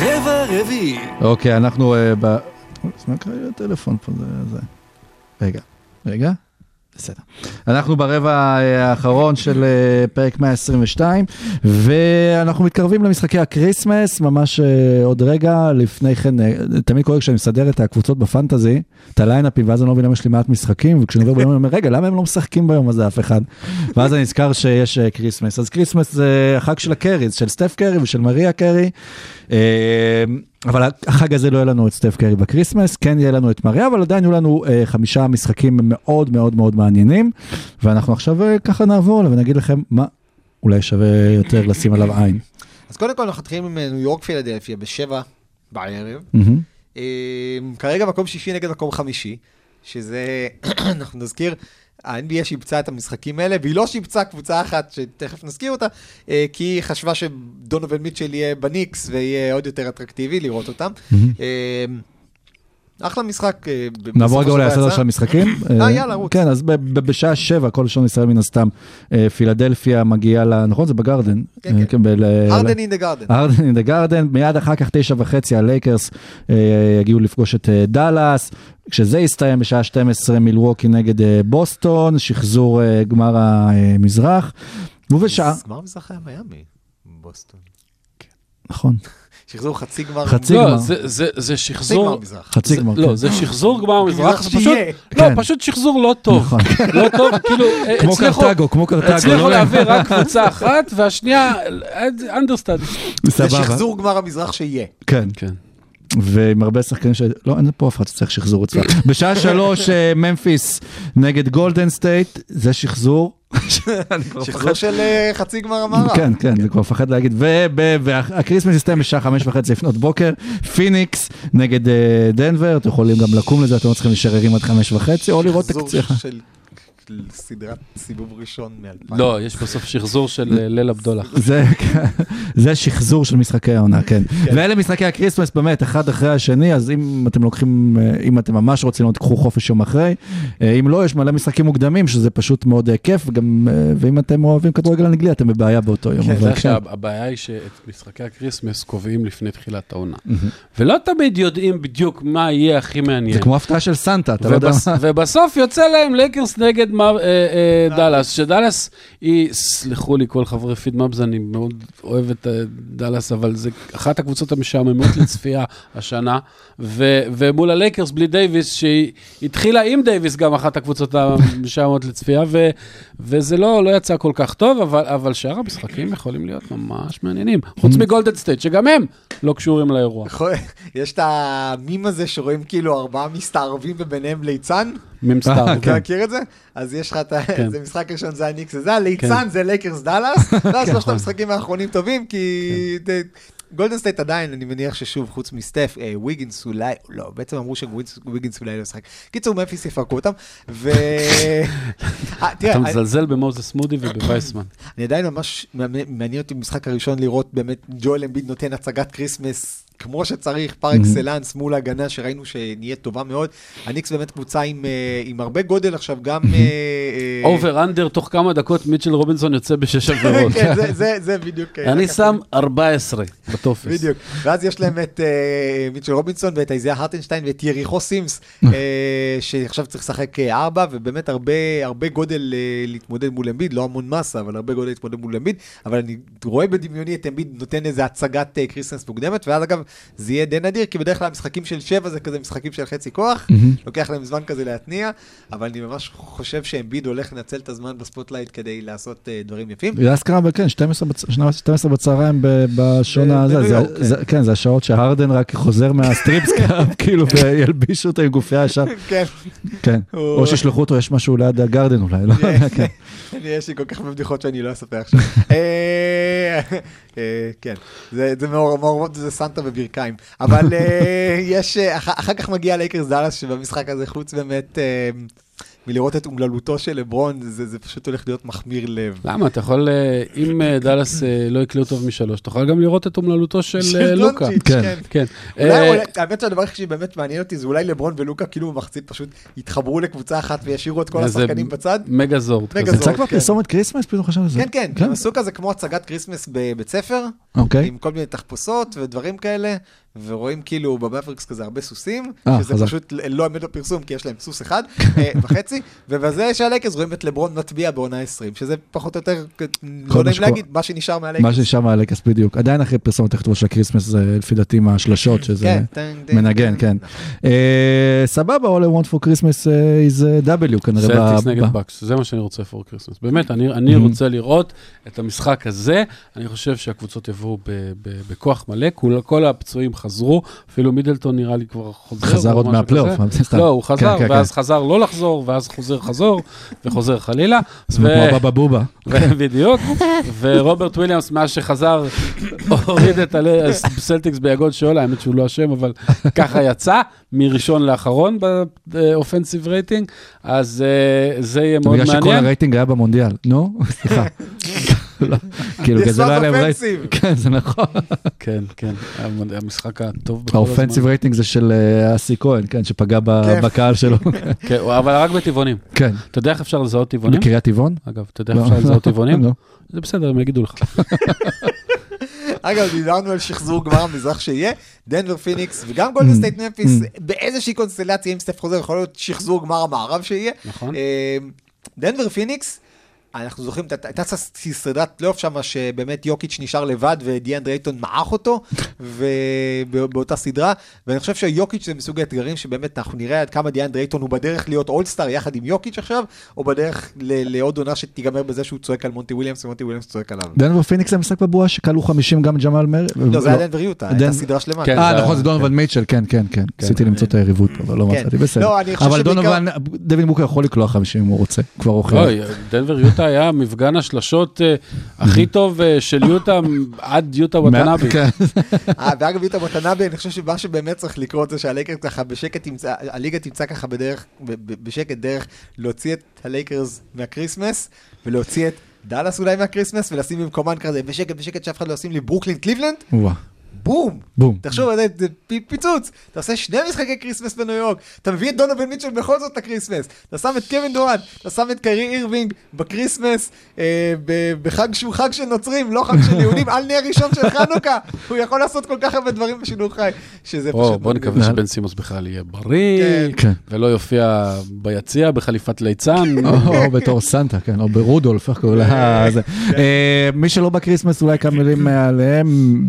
רבע רביעי. אוקיי, אנחנו ב... מה קרה לי לטלפון פה? זה... זה- רגע, רגע. בסדר. אנחנו ברבע אה, האחרון של אה, פרק 122, ואנחנו מתקרבים למשחקי הקריסמס, ממש אה, עוד רגע. לפני כן, תמיד קורה כשאני מסדר את הקבוצות בפנטזי, את הליינאפים, ואז אני לא מבין למה יש לי מעט משחקים, וכשאני עובר ביום, אני אומר, רגע, למה הם לא משחקים ביום הזה אף אחד? ואז אני נזכר שיש קריסמס. אז קריסמס זה החג של הקריז, של סטף קרי ושל מריה קרי. אבל החג הזה לא יהיה לנו את סטף קרי בקריסמס, כן יהיה לנו את מריה, אבל עדיין יהיו לנו אה, חמישה משחקים מאוד מאוד מאוד מעניינים, ואנחנו עכשיו אה, ככה נעבור עליו ונגיד לכם מה אולי שווה יותר לשים עליו עין. אז קודם כל אנחנו מתחילים עם אה, ניו יורק פילדלפיה בשבע בערב. מהמם. אה, כרגע מקום שישי נגד מקום חמישי, שזה, אנחנו נזכיר, ה-NBA שיבצה את המשחקים האלה, והיא לא שיבצה קבוצה אחת, שתכף נזכיר אותה, אה, כי היא חשבה שדונובן מיטשל יהיה בניקס, ויהיה עוד יותר אטרקטיבי לראות אותם. אה, אחלה משחק. אה, נעבור רגע אולי לסדר של. המשחקים. אה, יאללה, רוץ. כן, אז בשעה שבע, כל שעון ישראל מן הסתם, אה, פילדלפיה מגיעה ל... נכון? זה בגרדן. כן, אה, כן. הארדן in the Garden. הארדן in the Garden, מיד אחר כך תשע וחצי הלייקרס אה, יגיעו לפגוש את אה, דאלאס, כשזה יסתיים בשעה 12 מילווקי נגד אה, בוסטון, שחזור אה, גמר המזרח, ובשעה, גמר מזרח היה מיאמי, בוסטון. נכון, שחזור חצי גמר. חצי לא, גמר. זה- זה- זה חצי שחזור... גמר מזרח. לא, כן. זה שחזור גמר מזרח, זה פשוט... לא, כן. פשוט שחזור לא טוב. נכון. לא טוב, כאילו, כמו קרטגו, כמו קרטגו, הצליחו לא להעביר רק קבוצה אחת, והשנייה, understood. זה שחזור גמר המזרח שיהיה. כן, כן. ועם הרבה שחקנים ש... לא, אין פה אף אחד שצריך שחזור אצלה. בשעה שלוש, אה, ממפיס נגד גולדן סטייט, זה שחזור. שחזור מפחד. של אה, חצי גמר המערב. כן, כן, זה כבר מפחד להגיד. והקריסמס יסתיים בשעה חמש וחצי לפנות בוקר. פיניקס נגד אה, דנבר, אתם יכולים גם לקום לזה, אתם לא צריכים להישאר ערים עד חמש וחצי, או לראות את. של סדרת סיבוב ראשון מ-2000. לא, יש בסוף שחזור של אה, ליל הבדולח. זה, זה שחזור של משחקי העונה, כן. ואלה משחקי הקריסמס באמת, אחד אחרי השני, אז אם אתם לוקחים, אה, אם אתם ממש רוצים, תקחו חופש יום אחרי. אה, אם לא, יש מלא משחקים מוקדמים, שזה פשוט מאוד כיף, וגם, ואם אתם אוהבים כדורגל אנגלי, אתם בבעיה באותו יום. כן. שהבעיה היא שאת משחקי הקריסמס קובעים לפני תחילת העונה. ולא תמיד יודעים בדיוק מה יהיה הכי מעניין. זה כמו הפתעה של סנטה, אתה לא יודע מה. ובסוף יוצא להם לייקרס נגד מר- אה, אה, דאלאס, שדאלאס היא, סלחו לי כל חברי פיד מאבס, אני מאוד אוהב את אה, דאלאס, אבל זה אחת הקבוצות המשעממות לצפייה השנה, ו- ומול הלייקרס בלי דייוויס, שהיא התחילה עם דייוויס גם אחת הקבוצות המשעממות לצפייה, ו- וזה לא, לא יצא כל כך טוב, אבל, אבל שאר המשחקים יכולים להיות ממש מעניינים, חוץ מגולדן סטייט, שגם הם לא קשורים לאירוע. יש את המים הזה שרואים כאילו ארבעה מסתערבים וביניהם ליצן. ממסתר. אה, אתה. מכיר את זה? אז יש לך את ה... כן. זה משחק ראשון זה הניקס וזה, הליצן זה לייקרס דאלאס, ואז שלושת המשחקים האחרונים טובים, כי גולדן סטייט עדיין, אני מניח ששוב, חוץ מסטף, אה, ויגינס אולי, לא, בעצם אמרו שוויגינס אולי לא ישחק. קיצור, ממפיס יפרקו אותם, ו... אה, אתה מזלזל במוזס מודי ובווייסמן. אני עדיין ממש, מעניין אותי במשחק הראשון לראות באמת ג'ואל אמביד נותן הצגת כריסמס כמו שצריך, par excellence מול הגנה שראינו שנהיית טובה מאוד. הניקס באמת קבוצה עם, אה, עם הרבה גודל עכשיו, גם... אה, אה, over under, תוך כמה דקות מיטשל רובינסון יוצא בשש עבירות. כן, זה, זה, זה בדיוק... אה, אני שם 14 בטופס. בדיוק. ואז יש להם את אה, מיטשל רובינסון ואת איזיה הרטנשטיין ואת יריחו סימס, אה, שעכשיו צריך לשחק אה, ארבע, ובאמת הרבה, הרבה גודל אה, להתמודד מול אמביד, לא המון מסה, אבל הרבה גודל להתמודד מול אמביד, אבל אני רואה בדמיוני את אמביד נותן איזה הצגת אה, קריסמס מוקדמת, ואז אגב, זה יהיה די נדיר, כי בדרך כלל משחקים של שבע זה כזה משחקים של חצי כוח, לוקח להם זמן כזה להתניע, אבל אני ממש חושב שאמביד הולך לנצל את הזמן ב spotlight כדי לעשות אה, דברים יפים. זה אזכרה, כן, 12 בצ- 12 בצהריים בשעון ב- הזה, זה- זה- כן, זה השעות שהרדן רק חוזר מה strip club, כאילו, וילבישו אותו עם גופייה ישר, כן. כן. או שישלחו אותו, יש משהו ליד הגרדן אולי, לא יודע, כן. יש לי כל כך הרבה בדיחות שאני לא אספר עכשיו. אה, כן, זה זה מעור- מעורבות זה סנטה וברכיים. אבל אה, יש, אה, אח- אחר כך מגיע לייקרס דאלאס, שבמשחק הזה, חוץ באמת מלראות את אומללותו של לברון, זה זה פשוט הולך להיות מחמיר לב. למה? אתה יכול, אה, אם אה, דאלאס אה, לא יקלעו טוב משלוש, אתה יכול גם לראות את אומללותו של לוקה. כן. כן. כן. האמת שהדבר היחיד שבאמת מעניין אותי זה אולי לברון ולוקה כאילו במחצית פשוט יתחברו לקבוצה אחת וישאירו את כל השחקנים בצד. מגה. זה יצא כבר כן. פרסומת כריסמס? פתאום חשבתי על זה. כן, כן, הם עשו כזה כמו הצגת כריסמס בבית ספר, אוקיי. עם כל מיני תחפושות ודברים כאלה, ורואים כאילו במאבריקס כזה הרבה סוסים, אה, שזה חזק. פשוט לא עומד בפרסום, כי יש להם סוס אחד אה, וחצי, ובזה שהלייקרס רואים את לברון מטביע בעונה 20, שזה פחות או יותר, לא מה נעים. להגיד, מה שנשאר מה מהלייקרס. שנשאר מהלייקרס בדיוק. עדיין אחרי פרסומת הכתובה של הקריסמס, זה לפי דעתי מהשלשות, שזה כן, טנג, מנגן. כן. אה, סבבה, All I want for Christmas is W כנראה. סלטיקס נגד בקס, זה מה שאני רוצה for Christmas. באמת, אני, אני Mhm. רוצה לראות את המשחק הזה, אני חושב שהקבוצות יבואו ב, ב, בכוח מלא, כל, כל הפצועים חזרו, אפילו מידלטון נראה לי כבר חוזר. חזר עוד מהפלייאוף. סתם. לא, הוא חזר, כן, כן, ואז כן. חזר לא לחזור, ואז חוזר חזור, וחוזר חלילה. זה כמו בבא בובה. בדיוק, ורוברט וויליאמס, מאז שחזר, הוריד את הסלטיקס ביגון שאולה, האמת שהוא לא אשם, אבל ככה יצא, מראשון לאחרון ב offensive rating, אז אה, זה יהיה מאוד בגלל שכל מעניין. הרייטינג היה במונדיאל. נו, סליחה. לא, כאילו, This זה לא היה להם. רייטינג. כן, זה נכון. כן, כן, המ- המשחק הטוב בכל ה offensive הזמן. רייטינג זה של אה, אסי כהן, כן, שפגע ב-. בקהל שלו. כן, אבל רק בטבעונים. כן. אתה יודע איך אפשר לזהות טבעונים? בקריית טבעון? אגב, אתה יודע לא. איך אפשר לזהות טבעונים? לא. זה בסדר, הם יגידו לך. אגב, דיברנו על שחזור גמר המזרח שיהיה, דנבר פיניקס וגם גולדן Mm. סטייט ממפיס, באיזושהי קונסטלציה, אם סטף חוזר, יכול להיות שחזור גמר המערב שיהיה. נכון. אה, דנבר פיניקס, אנחנו זוכרים, הייתה- סדרת פלייאוף שם, שבאמת יוקיץ' נשאר לבד ודיאנדרה אייטון מעך אותו, ובאותה סדרה, ואני חושב שיוקיץ' זה מסוג האתגרים שבאמת אנחנו נראה עד כמה דיאנדרה אייטון הוא בדרך להיות אולסטאר יחד עם יוקיץ' עכשיו, או בדרך ל- לעוד עונה שתיגמר בזה שהוא צועק על מונטי וויליאמס ומונטי וויליאמס צועק עליו. דנבר פיניקס זה משחק בבועה שקלע 50 גם ג'מאל מרי. לא, זה היה דנבר יוטה, הייתה סדרה שלמה. כן. אה, נכון, זה דונובן מיטשל, כן, כן, כן. ניסיתי למצוא את היריבות פה, אבל לא כן. מצאתי, בסדר. לא, אני חושב אבל דונובן, דווין בוקר יכול לקלוע 50 אם הוא רוצה, כבר אוכל. דנבר יוטה היה מפגן השלשות אה, הכי טוב אה, של יוטה עד יוטה וטנאבי. כן. אה, ואגב, יוטה וטנאבי, אני חושב שמה שבאמת צריך לקרות זה שהלייקרס ככה בשקט תמצא, הליגה תמצא ככה בדרך, בשקט דרך להוציא את הלייקרס מהקריסמס, ולהוציא את דאלאס אולי מהקריסמס, ולשים במקומן כזה בשקט בשקט שאף אחד לא ישים לב ברוקלין קליבלנד, בום. בום. תחשוב, זה, זה פי- פיצוץ, אתה עושה שני משחקי קריסמס בניו יורק, אתה מביא את דונובן מיטשל בכל זאת לקריסמס, אתה שם את קווין דורנט, אתה שם את קיירי אירווינג בקריסמס, אה, בחג שהוא חג של נוצרים, לא חג של יהודים, על נר ראשון של חנוכה, הוא יכול לעשות כל כך הרבה דברים בשידור חי, שזה או, פשוט... בוא. נקווה שבן סימונס בכלל יהיה בריא, כן. ולא יופיע ביציע בחליפת ליצן. או בתור סנטה, כן, או ברודולף, איך קוראים לה? זה. אה, מי שלא בקריסמס, אולי כמה מילים עליהם,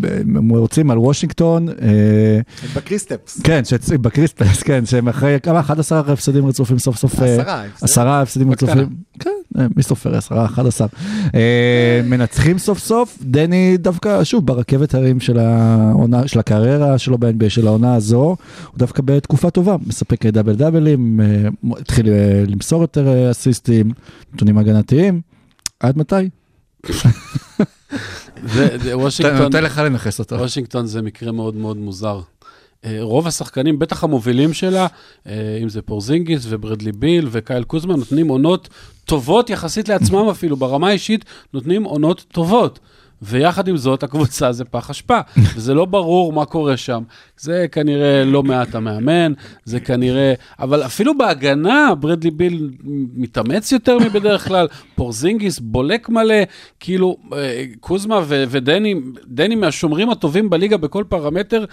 רוצים על וושינגטון. אה, בקריסטפס. כן, בקריסמס, כן, שהם אחרי כמה, 11 הפסדים רצופים סוף סוף. אה, עשרה, הפסדים. עשרה הפסדים. רצופים. כן, אה, מי סופר? עשרה, 11. אה, מנצחים סוף סוף, דני דווקא, שוב, ברכבת הרים של העונה, של הקריירה שלו ב-NBA של העונה הזו, הוא דווקא בתקופה טובה, מספק דאבל דאבלים, אה, התחיל אה, למסור יותר אה, אסיסטים, נתונים הגנתיים. עד מתי? זה- זה וושינגטון, נותן לך לנכס אותו. וושינגטון זה מקרה מאוד מאוד מוזר. אה, רוב השחקנים, בטח המובילים שלה, אה, אם זה פורזינגיס וברדלי ביל וקייל קוזמן, נותנים עונות טובות יחסית לעצמם אפילו, ברמה האישית נותנים עונות טובות. ויחד עם זאת, הקבוצה זה פח אשפה, וזה לא ברור מה קורה שם. זה כנראה לא מעט המאמן, זה כנראה... אבל אפילו בהגנה, ברדלי ביל מתאמץ יותר מבדרך כלל, פורזינגיס בולק מלא, כאילו, אה, קוזמה ודני, דני מהשומרים הטובים בליגה בכל פרמטר,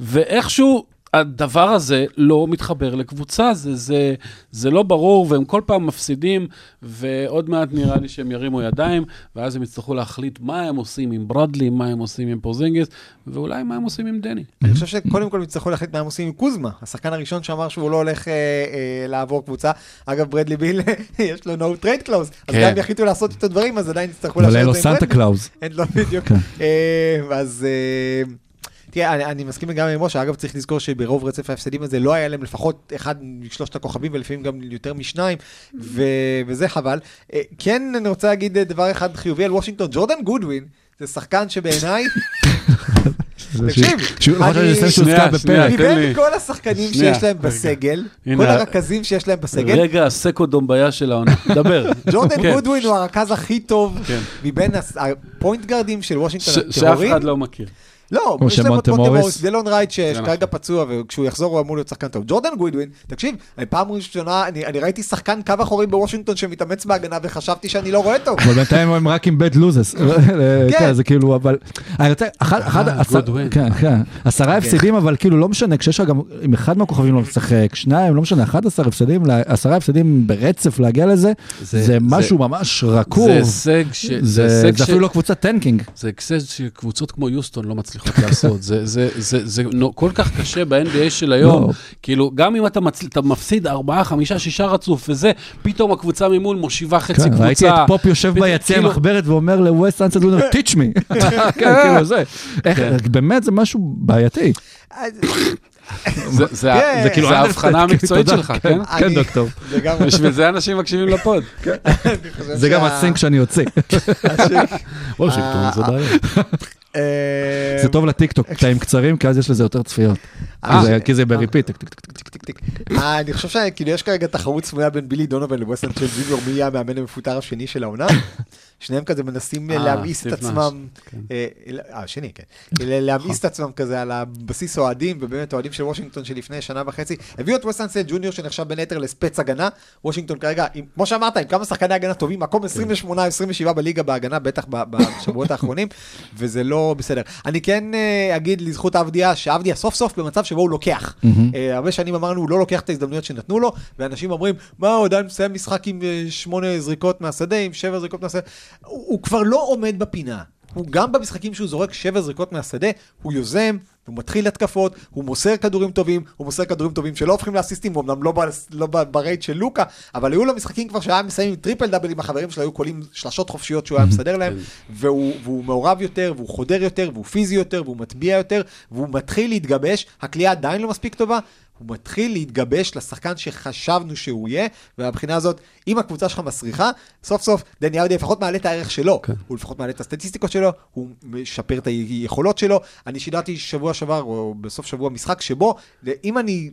ואיכשהו... הדבר הזה לא מתחבר לקבוצה, זה, זה, זה לא ברור, והם כל פעם מפסידים, ועוד מעט נראה לי שהם ירימו ידיים, ואז הם יצטרכו להחליט מה הם עושים עם ברדלי, מה הם עושים עם פורזינגיס, ואולי מה הם עושים עם דני. אני חושב שקודם כל הם יצטרכו להחליט מה הם עושים עם קוזמה, השחקן הראשון שאמר שהוא לא הולך אה, אה, לעבור קבוצה. אגב, ברדלי ביל, יש לו no trade clause, אז כן. גם אם יחליטו לעשות איתו דברים, אז עדיין יצטרכו אבל לעשות אין לו את זה עם סנטה ברדלי. קלאוז. אין לו בדיוק. כן. אה, אז אה, תראה, אני, אני מסכים גם עם משה, אגב צריך לזכור שברוב רצף ההפסדים הזה לא היה להם לפחות אחד משלושת הכוכבים ולפעמים גם יותר משניים, ו, וזה חבל. אה, כן, אני רוצה להגיד אה, דבר אחד חיובי על וושינגטון, ג'ורדן גודווין. זה שחקן שבעיניי, תקשיב, אני-. מבין כל השחקנים שיש להם. בסגל, כל הרכזים שיש להם בסגל, רגע, הסקו דומביה של העונה. דבר. ג'ורדן כן. גודווין הוא הרכז הכי טוב כן. מבין הפוינט גארדים של וושינגטון שאף הטהורים. אחד לא מכיר. לא, כמו יש להם את שמונטה מונטה מוריס. מוריס, דלון רייט נכון. שכרגע פצוע וכשהוא יחזור הוא אמור להיות שחקן טוב. ג'ורדן גודווין, תקשיב, אני פעם ראשונה, אני אני ראיתי שחקן קו אחורי בוושינגטון שמתאמץ בהגנה וחשבתי שאני לא רואה טוב. אבל בינתיים הם רק עם bad losses. כן, זה כאילו, אבל... אני רוצה, אחד, אחד, אה, Goodwin. כן, כן, עשרה הפסדים, אבל כאילו לא משנה, כשיש לך גם, אם אחד מהכוכבים לא משחק, שניים, לא משנה, 11 הפסדים, עשרה הפסדים ברצף להגיע לזה, זה- זה משהו ממש רקוב. זה הישג ש... זה. אפילו לא קבוצת טנקינג. זה הישג שקבוצות כמו יוסטון לא מצליחות לעשות. זה, זה, זה, זה נו- כל כך קשה ב-NBA של היום. לא. כאילו, גם אם אתה, מצ... אתה מפסיד ארבעה, חמישה, שישה רצוף וזה, פתאום הקבוצה ממול מושיבה חצי כן, קבוצה. ראיתי את פופ יושב ביציע כאילו- מחברת ואומר לווס אנסלד ג'וניור, teach me. כן, כאילו זה. איך- כן. באמת זה משהו בעייתי. זה, זה, כן. זה כאילו זה ההבחנה understatement, המקצועית שלך, כן. כן? כן, דוקטור. בשביל זה אנשים מקשיבים לפוד. זה גם הסינק שאני יוצא. וושינגטון, זה בעיה. אה, זה טוב לטיקטוק, קטעים קצרים, כי אז יש לזה יותר צפיות. אה, כי זה- כי זה בריפיט. טק. טיק. אה, אני חושב שכאילו יש כרגע תחרות סמויה בין בילי דונובל לווסטון של זיניור מי יהיה המאמן המפוטר השני של העונה. שניהם כזה מנסים אה, להמאיס את עצמם, כן. אה, אה, השני, כן, להמאיס את עצמם כזה על הבסיס אוהדים, ובאמת אוהדים של וושינגטון שלפני שנה וחצי, הביאו את ווסטנסט ג'וניור שנחשב בין היתר לספץ הגנה, וושינגטון כרגע, כמו שאמרת, עם כמה שחקני הגנה טובים, מקום 28-27 בליגה בהגנה, בטח בשבועות האחרונים, וזה לא בסדר. אני כן אה, אגיד לזכות אבדיה, שאבדיה סוף סוף במצב שבו הוא לוקח. אה, הרבה שנים אמרנו, הוא לא לוקח את ההזדמנויות שנתנו לו, ואנשים אומרים, מה, הוא עדיין מסיים משחק עם אה, שמונה זריקות מהשדה, עם שבע זריקות מהשדה. הוא, הוא כבר לא עומד בפינה. הוא גם במשחקים שהוא זורק שבע זריקות מהשדה, הוא יוזם, הוא מתחיל התקפות, הוא מוסר כדורים טובים, הוא מוסר כדורים טובים שלא הופכים לאסיסטים, אמנם לא, ב, לא ב, ברייט של לוקה, אבל היו לו משחקים כבר שהיה מסיים עם טריפל דאבל עם החברים שלו, היו קולים שלשות חופשיות שהוא היה מסדר להם, והוא, והוא מעורב יותר, והוא חודר יותר, והוא פיזי יותר, והוא מטביע יותר, והוא מתחיל להתגבש, הקליעה עדיין לא מספיק טובה, הוא מתחיל להתגבש לשחקן שחשבנו שהוא יהיה, ומבחינה הזאת, אם הקבוצה שלך מסריחה, סוף סוף דני אבדיה לפחות מעלה את הערך שלו. כן. הוא לפחות מעלה את הסטטיסטיקות שלו, הוא משפר את היכולות שלו. אני שידרתי שבוע שעבר, או בסוף שבוע, משחק שבו, אם אני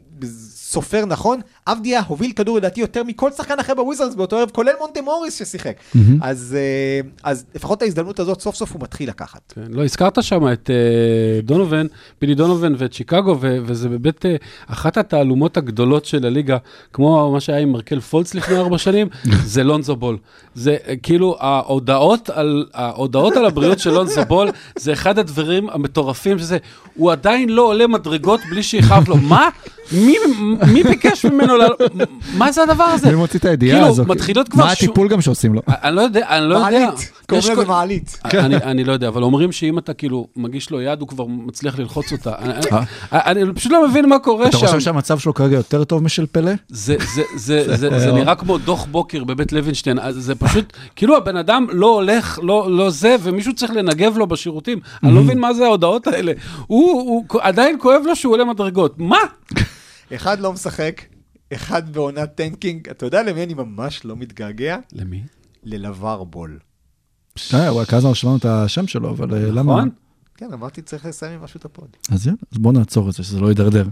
סופר נכון, אבדיה הוביל כדור לדעתי יותר מכל שחקן אחר בוויזרדס באותו ערב, כולל מונטה מוריס ששיחק. אז, אה, אז לפחות ההזדמנות הזאת, סוף סוף הוא מתחיל לקחת. כן, לא, הזכרת שם את אה, דונובן, בילי דונובן ואת שיקגו, ו- וזה באמת אחת התעלומות הגדולות של הליגה, כמו מה שהיה עם מרקל פולץ לפני ארבע שנים, זה לונזו בול. זה אה, כאילו, ההודעות על, ההודעות על הבריאות של לונזו בול, זה אחד הדברים המטורפים, שזה, הוא עדיין לא עולה מדרגות בלי שיכאב לו. מה? מי, מי ביקש ממנו, ל... מה זה הדבר הזה? מי מוציא את הידיעה כאילו, הזו? מתחילות כבר... מה הטיפול גם שעושים לו? אני לא יודע, אני לא יודע. מעלית, קוראים לזה כל- מעלית. אני, אני לא יודע, אבל אומרים שאם אתה כאילו מגיש לו יד, הוא כבר מצליח ללחוץ אותה. אני, אני, אני פשוט לא מבין מה קורה אתה שם. חושב שהמצב שלו כרגע יותר טוב משל פלא? זה, זה, זה, זה, זה נראה כמו דוח בוקר בבית לוינשטיין, אז זה פשוט, כאילו הבן אדם לא הולך, לא, לא זה, ומישהו צריך לנגב לו בשירותים. אני לא מבין מה זה ההודעות האלה. הוא, הוא עדיין כואב לו שהוא עולה מדרגות. מה? אחד לא משחק, אחד בעונת טנקינג. אתה יודע למי אני ממש לא מתגעגע? למי? ללבר בול. אה, מאז לא שמענו את השם שלו, אבל אה, למה? נכון? כן, אמרתי צריך לסיים עם משהו את הפוד. אז יאללה, אז בוא נעצור את זה, שזה לא יידרדר.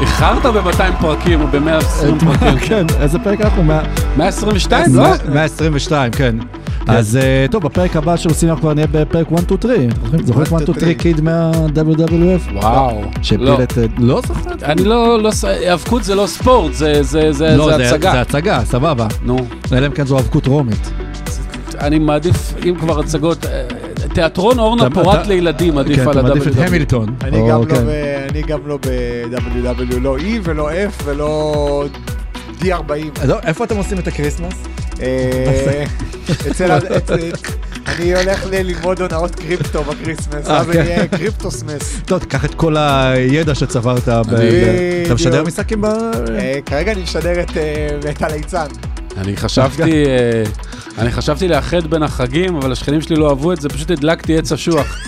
איחרת ב-200 פרקים או ב-120 פרקים. כן, איזה פרק אנחנו? מאה- 122, לא? 122, כן. אז אה, טוב, בפרק הבא של עושים אנחנו כבר נהיה בפרק 1, 2, 3. זוכרים- זוכרים 1, 2, 3 קיד מה-WWF? וואו. שהפיל לא. את... אה, לא זוכר? אני לא, לא, היאבקות זה לא ספורט, זה, זה, זה, לא, זה הצגה. זה הצגה, סבבה. נו, אלא אם כן זו האבקות רומית. אני מעדיף, אם כבר הצגות, אה, תיאטרון אורנה פורט לילדים עדיף כן, על אתה מעדיף את ה-WW. המילטון. אני גם לא כן. ב- אני גם לא ב-WW, לא E ולא F ולא D40. אז לא, איפה אתם עושים את הקריסמס? אה, אצל אני הולך ללמוד הונאות קריפטו בקריסמס, אה, אז כן. אני אהיה קריפטוסמס. טוב, תקח את כל הידע שצברת. אתה משדר. משחקים ב... אה, כרגע אני משדר את, הליצן. אני חשבתי, אני חשבתי לאחד בין החגים, אבל השכנים שלי לא אהבו את זה, פשוט הדלקתי עץ אשוח.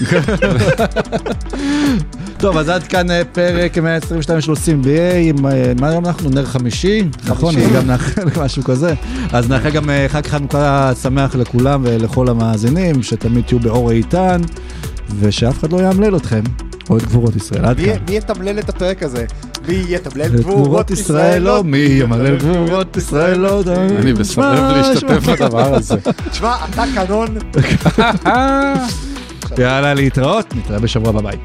טוב, אז עד כאן אה, פרק 122 של עושים BA, אה, מה היום אנחנו? נר חמישי? נכון, אז גם נאחל משהו כזה. אז נאחל גם אה, חג חנוכה שמח לכולם ולכל המאזינים, שתמיד תהיו באור איתן, ושאף אחד לא יאמלל אתכם. אוהד גבורות ישראל, עד מי כאן. מי יתמלל את הפרק הזה? מי יתמלל גבורות ישראל לא, מי ימלל גבורות ישראל לא. אני מסרב להשתתף. בדבר הזה. תשמע, אתה קנון. יאללה, להתראות, נתראה בשבוע הבא, ביי.